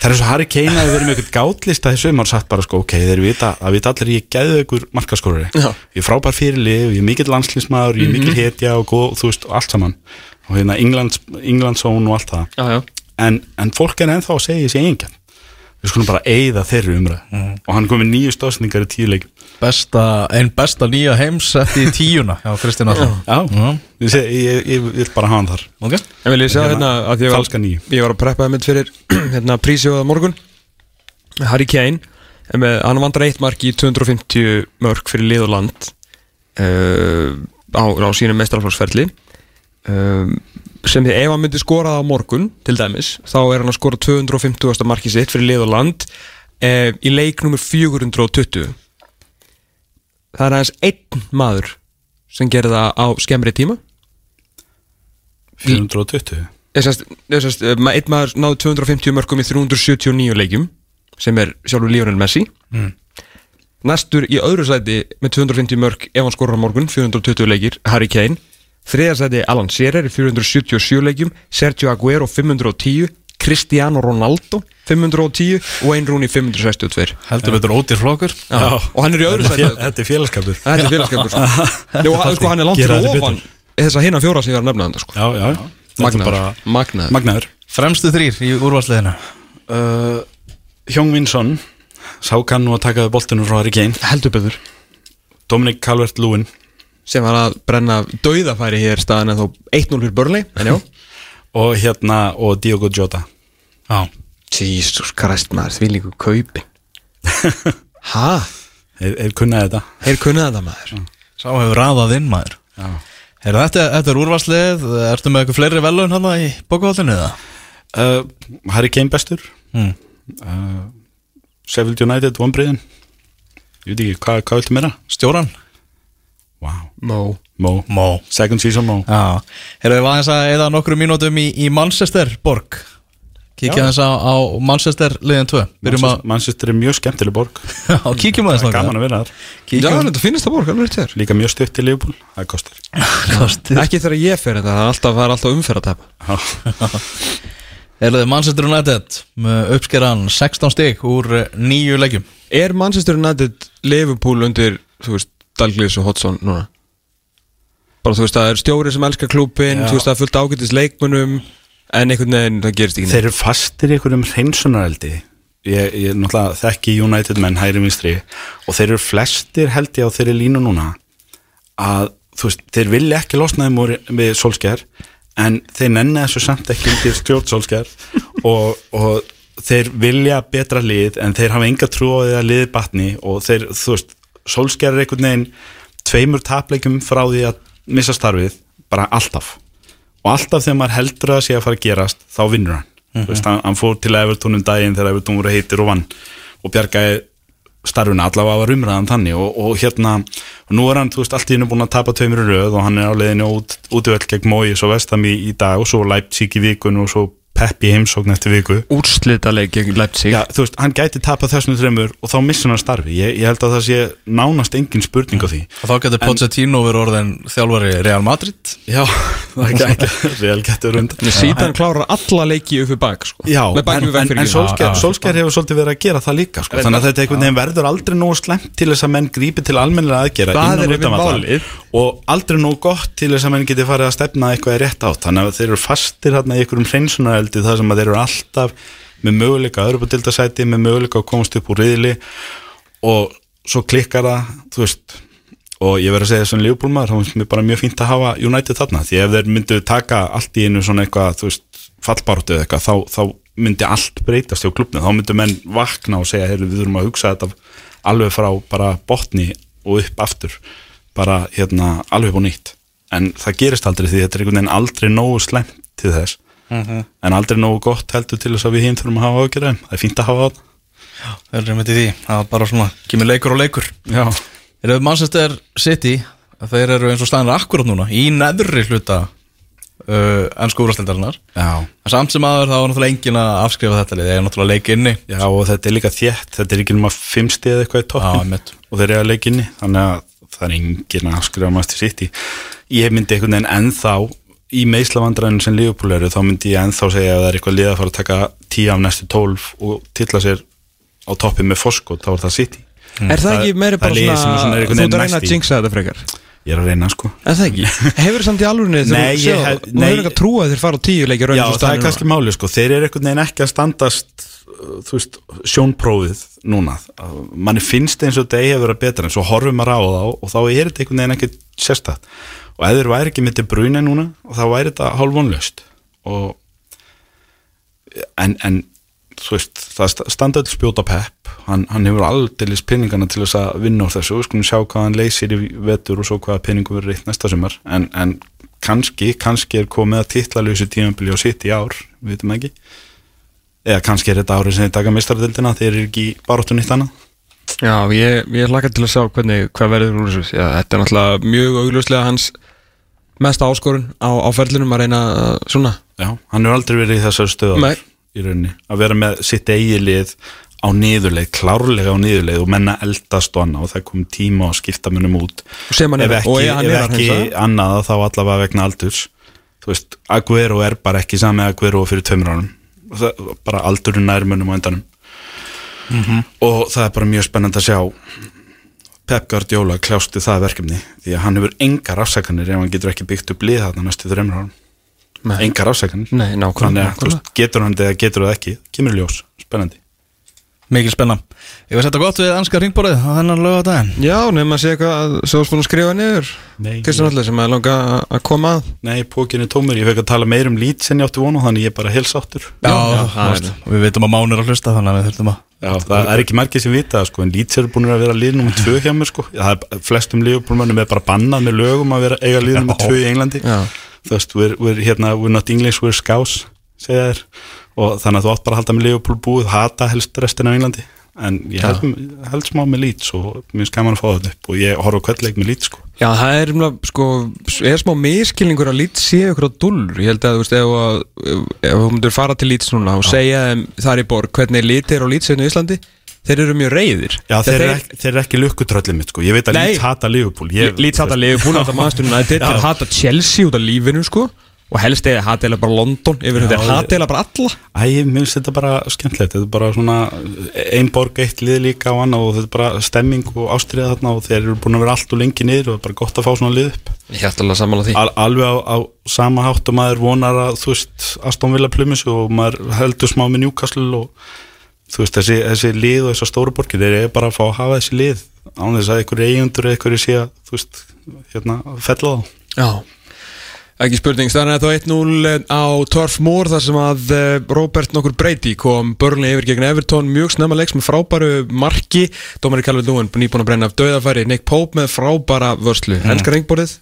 það er og Harry Kane að verið með eitthvað gátlista þessu um og sagt bara sko, ok, þeir vita að vita allir ég gæðu ykkur markaskorari. Já. ég er frábær fyrir lið, ég er mikill landslísmaður ég er mikill hetja og góð, þú veist, og allt saman. Og hérna Englands, Englandszón við skulum bara eigða þeirri umræð og hann kom með nýju stóðsendingar í tíu leikjum. Besta, Einn besta nýja heims í tíuna Já, Kristján Alltaf Já, ég, ég, ég, ég vil bara hafa hann þar. Ok. En vil ég segja hérna að ég var, ég var að preppa mitt fyrir hérna prísjóða morgun. Harry Kane er með, hann vandrar eitt mark í 250 mörg fyrir lið og land uh, á, á sínum mestralflóksferli uh, sem því ef hann myndi skora á morgun til dæmis, þá er hann að skora 250. marki sitt fyrir lið og land uh, í leik nummer 420 það er aðeins einn maður sem gerir það á skemmri tíma 420 Ég sest, ég sest, ma- einn maður náði 250 mörgum í 379 leikjum sem er sjálfur Lionel Messi Mm. næstur í öðru sæti með 250 mörg ef hann skorur á morgun 420 leikir, Harry Kane þriða sæti Alan Shearer í 477 leikjum Sergio Aguero 510 Cristiano Ronaldo 510 og Wayne Rooney 562 Heldur betur ótir flokkur. Og hann er í öðru sæti. Þetta er félagskapur. Þetta er félagskapur sko. Jú, hann- sko, hann er langt þetta ofan þess að hinna fjóra sem ég var að nefna þetta sko. Já, já, þetta er magnaður, bara magnaður. magnaður. Fremstu þrýr í úrvarsliðinu uh, Hjóng Vinsson sá kann nú að taka við boltinu frá Harry Kane. Heldur betur. Dominic Calvert-Lewin sem var að brenna dauðafæri hér staðan en þó 1-0 fyrir Burnley en já og hérna og Diogo Jota Já Jesus Christ maður því líku kaupin ha? Þeir kunnaði þetta Þeir kunnaði þetta maður Sá hefur raðað inn maður Já. Heyrðu, þetta, þetta er úrvarslið Ertu með eitthvað fleiri velun hann í bókavallinu eða? uh, Harry Kane bestur Mm. uh, Sheffield United vonbriðin Ég veit ekki, hvað, hvað viltu meira? Stjóran? Mó Mo, Mó second season Mo. Já. Heyrðu, við vaðins að eða nokkru mínútum í, í Manchester borg? Kíkja þess á, á Manchester liðin 2 Byrjum að Manchester, Manchester er mjög skemmtileg borg. Já, kíkjum að Það er gaman að vera þar. Já, Kíkjum þetta finnst það borg, alveg rétt þér Líka mjög stutt til Liverpool, það kostar Kostið Ekki þegar ég fer þetta, það er alltaf, það er alltaf umferð að tapa Heyrðu, Manchester United með uppskeran 16 stig úr eh, nýju leikjum? Er Manchester United Liverpool undir, þú veist, Dalglish og Hodgson núna? Bara þú veist, það er stjóri sem elskar klúbin Já. Þú veist, það er fullt ágætis leikmunum En einhvern veginn, það gerist ekki neitt. Þeir eru fastir í einhverjum hreinsunareldi Ég, ég náttúrulega þekki United menn hægri vinstri og þeir eru flestir held ég á þeirri línu núna að þú veist, þeir vilja ekki losna þeim úr, við Solskjær en þeir nenni þessu samt ekki undir stjórn Solskjær og, og þeir vilja betra lið en þeir hafa enga trú á því að liði batni og þeir, þú veist, Solskjær er einhvern veginn tveimur tapleikum frá því að missa starfið, bara alltaf. Og alltaf þegar maður heldur að sé að fara að gerast þá vinnur hann. Þú veist, hann, hann fór til Evertón um daginn þegar Evertón voru heitir og vann og bjargaði starfuna allavega var umræðan þannig. Og, og hérna, og nú er hann þú veist, allt í hennu búin að tapa tveimur í röð og hann er á leiðinu út, útvöld gegn Mói svo vestam í, í dag og svo Leipzig í vikun og svo Peppi heimsókn eftir viku. Úrslitaleik gegn Leipzig. Já, þú veist, hann gæti tapað þessum þreymur og þá missur hann starfi, ég, ég held að það sé nánast engin spurning á því. Og þá getur Pochettino verið orðin þjálfari Real Madrid. Já, það gæti, vel getur rund Síðan klárar alla leiki upp í bak sko. Já, en, en, en. Solskjær, hefur svolítið verið að gera það líka sko. þannig að þetta einhvern veginn verður aldrei nógu slemt til þess að menn grípi til almennilega aðgera er og aldrei nógu gott til þess að menn geti farið að stefna eitthvað rétt átt. Þannig að þeir eru fastir hérna í einhverjum hreinsunareldi þar sem að þeir eru alltaf með möguleika að öðru dildasæti, með möguleika að komast upp úr riðli og svo klikkar það, þú veist og ég verð að segja þessum lífbólmaður þá finnst mér bara mjög fínt að hafa United þarna því ef þeir myndu taka allt í einu svona eitthvað, þú veist, fallbáratu eða eitthvað, þá, þá myndi allt breytast hjá klubnum, þá myndu menn vakna og segja, heyrðu, við þurfum að hugsa þetta alveg frá bara botni og upp aftur, bara hérna alveg á nýtt, en það gerist aldrei því þetta er einhvern veginn aldrei nógu slemt til þess, en aldrei nógu gott heldur til þess að við hinn þurfum að hafa ágjörðum það er fínt að hafa það. Það er í því. Það er bara svona Kemur leikur og leikur. Já, Er það Manchester City að Þeir eru eins og staðinir akkurat núna Í neðri hluta uh, Ennsku úrastildarinnar já. En samt sem aður þá er náttúrulega engin að afskrifa þetta Það er náttúrulega leik inni. Já og þetta er líka þétt, þetta er ekki nema fimm stið eitthvað í Já, toppin og þeir eru að leika inni, þannig að það er engin að skrifa maður til í ég myndi einhvern veginn ennþá í meislavandræðinu sem Liverpool eru þá myndi ég ennþá segja að það er eitthvað lið að fara að taka tíu af næstu tólf og tilla sér á toppi með foskot, þá er það sitt í Er það ekki er bara svona, svona er Þú ert að reyna að jinxa þetta frekar? Ég er að reyna sko. Er það ekki? Hefur það samt í alvörunni Nei, þegar þú Þú nei. hefur ekki að trúa að þeir fara á tíu leikir Já, það er kannski máli sko, þeir eru einhvern veginn ekki að standast þú veist, sjónprófið núna, manni finnst eins og eigi að vera betra en svo horfum maður á þá og þá er þetta einhvern veginn ekki sérstætt og ef þeir væri ekki með til bruna núna og þá væri þetta hálfvonlaust. Og en, en þú veist, það sta- standa öll spjóta pepp. Hann, hann hefur aldeilis peningana til þess að vinna úr þessu, við skulum sjá hvað hann leysir í vetur og svo hvaða peningu verður reitt næsta sumar. En, en kannski, kannski er komið að titlalösu tímabili og sitt í ár, við veitum ekki eða kannski er þetta árið sem þið taka mistardildina, þeir eru ekki baróttu nýtt annað? Já, ég, ég hlakka til að sjá hvernig, hvað verður úr þessu. Já, þetta er náttúrulega mjög augljóslega hans mesta áskorun á, á ferlinum að reyna svona. Já, hann hefur aldrei verið í þessari stöðu í rauninni, að vera með sitt eigi lið á niðurleið, klárlega á niðurleið og menna eldast og annað og það kom tíma að skipta munum út. Ef er ekki, og ef er ekki annað þá allavega vegna aldurs. Þú veist, Aguero er bara ekki sami Aguero fyrir tveimur árum. það, bara aldurinn nær munum á endanum. Mhm. og það er bara mjög spennandi að sjá Pep Guardiola kljásti það verkefni því að hann hefur engar afsækanir ef hann getur ekki byggt upp lið þarna næstu þreimur árum. Engar afsækanir Nei, nákvæmlega, nákvæmlega. veist, getur hann þetta eða getur það ekki kemur ljós, spennandi Mikil spenna. Ég var að setja gott við anska ringborðið á þennan lögadaginn Já, nefnum að segja eitthvað að skrifa niður. Nei. Kristján Allir sem að langa að- koma að. Nei, pókin er tómur, ég fekk að tala meir um lít sem ég átti vonu, þannig ég er bara helsáttur Já, já, það veist, og við veitum að Mán er að hlusta þannig að við þurfum að Já, það er ekki margir sem vita það, sko, en Leeds eru búin að vera lið nummer tvö hjá mér sko. það er flestum liðbúlmönnum er bara bannað með lögum að vera eiga lið nummer tvö í Englandi. Já. þú veist, we're, we're, hérna, we're not English, we're scouse segja þér, og þannig að þú átt bara að halda með liðbúl búið, hata helst restina á Englandi. En ég held, held smá með Leeds og mér finnst gaman að fá þetta upp. Og ég horf á hverleik með Leeds sko. Já, það er, sko, er smá miskilningur að lít sé ykkur á dullur Ég held að, veist, ef, að, ef þú myndir fara til líts núna og segja þeim þar í borg hvernig lít er á lítsveinu í Íslandi Þeir eru mjög reyðir Já, þeir, eru ekki, þeir eru ekki lukkutröllið mitt, sko. ég veit að. Leeds hata Liverpool. Lít hata Liverpool, hata United Þeir hata Chelsea út af lífinu, sko Og helst eða hata eða bara London Yfir ég- eða bara alla? Æ, mér finnst þetta bara skemmtilegt, þetta er bara svona ein borg, eitt lið líka á annað og þetta er bara stemming og ástriða þarna og þeir eru búin að vera allt og lengi niður og það er bara gott að fá svona lið upp. Al, alveg á, á sama hátt og maður vonar að þú veist, Aston Villa plumis og maður heldur smá með Newcastle og þú veist, þessi, þessi lið og þessar stóru borgir, þeir eru bara að fá að hafa þessi lið. Án þess að einhverju eigundur eða einhverju sé að, þú veist, hérna, Já Ekki spurning, staðan er þá 1-0 á Torf Mór þar sem að eh, Robert nokkur Brady kom börnlega yfir gegn Everton. Mjög snemma leiks með frábæru marki. Dómari Calvin Lúin nýbúin að brenna af döðafæri Nick Pope með frábæra vörslu. Mm. Enska ringborðið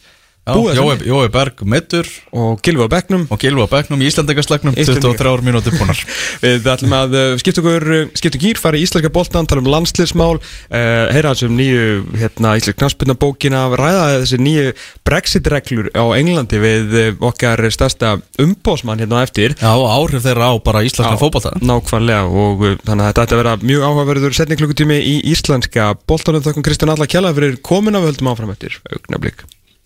Jói, Berg mittur og Gilvi á bekknum. Og Gilva Becknum í Íslandingaslagnum Íslendinga. 23 mínútur búnar. Við ætlum að uh, skipta okkur, uh, skipta gýr, fara í íslenska boltan, tala um landsliðsmál, uh, heyra þessum nýju, hérna, íslensk knarspinna bókina, ræða þessi nýju Brexit-reglur á Englandi við okkar stærsta umbósmann hérna á eftir. Já, áhrif þeirra á bara íslenska fótbolta. Nákvæmlega og þannig að þetta ætti að vera mjög áhugaverður setning klukkutími í íslenska boltanum. Þakkum Kristján Alla Kjalla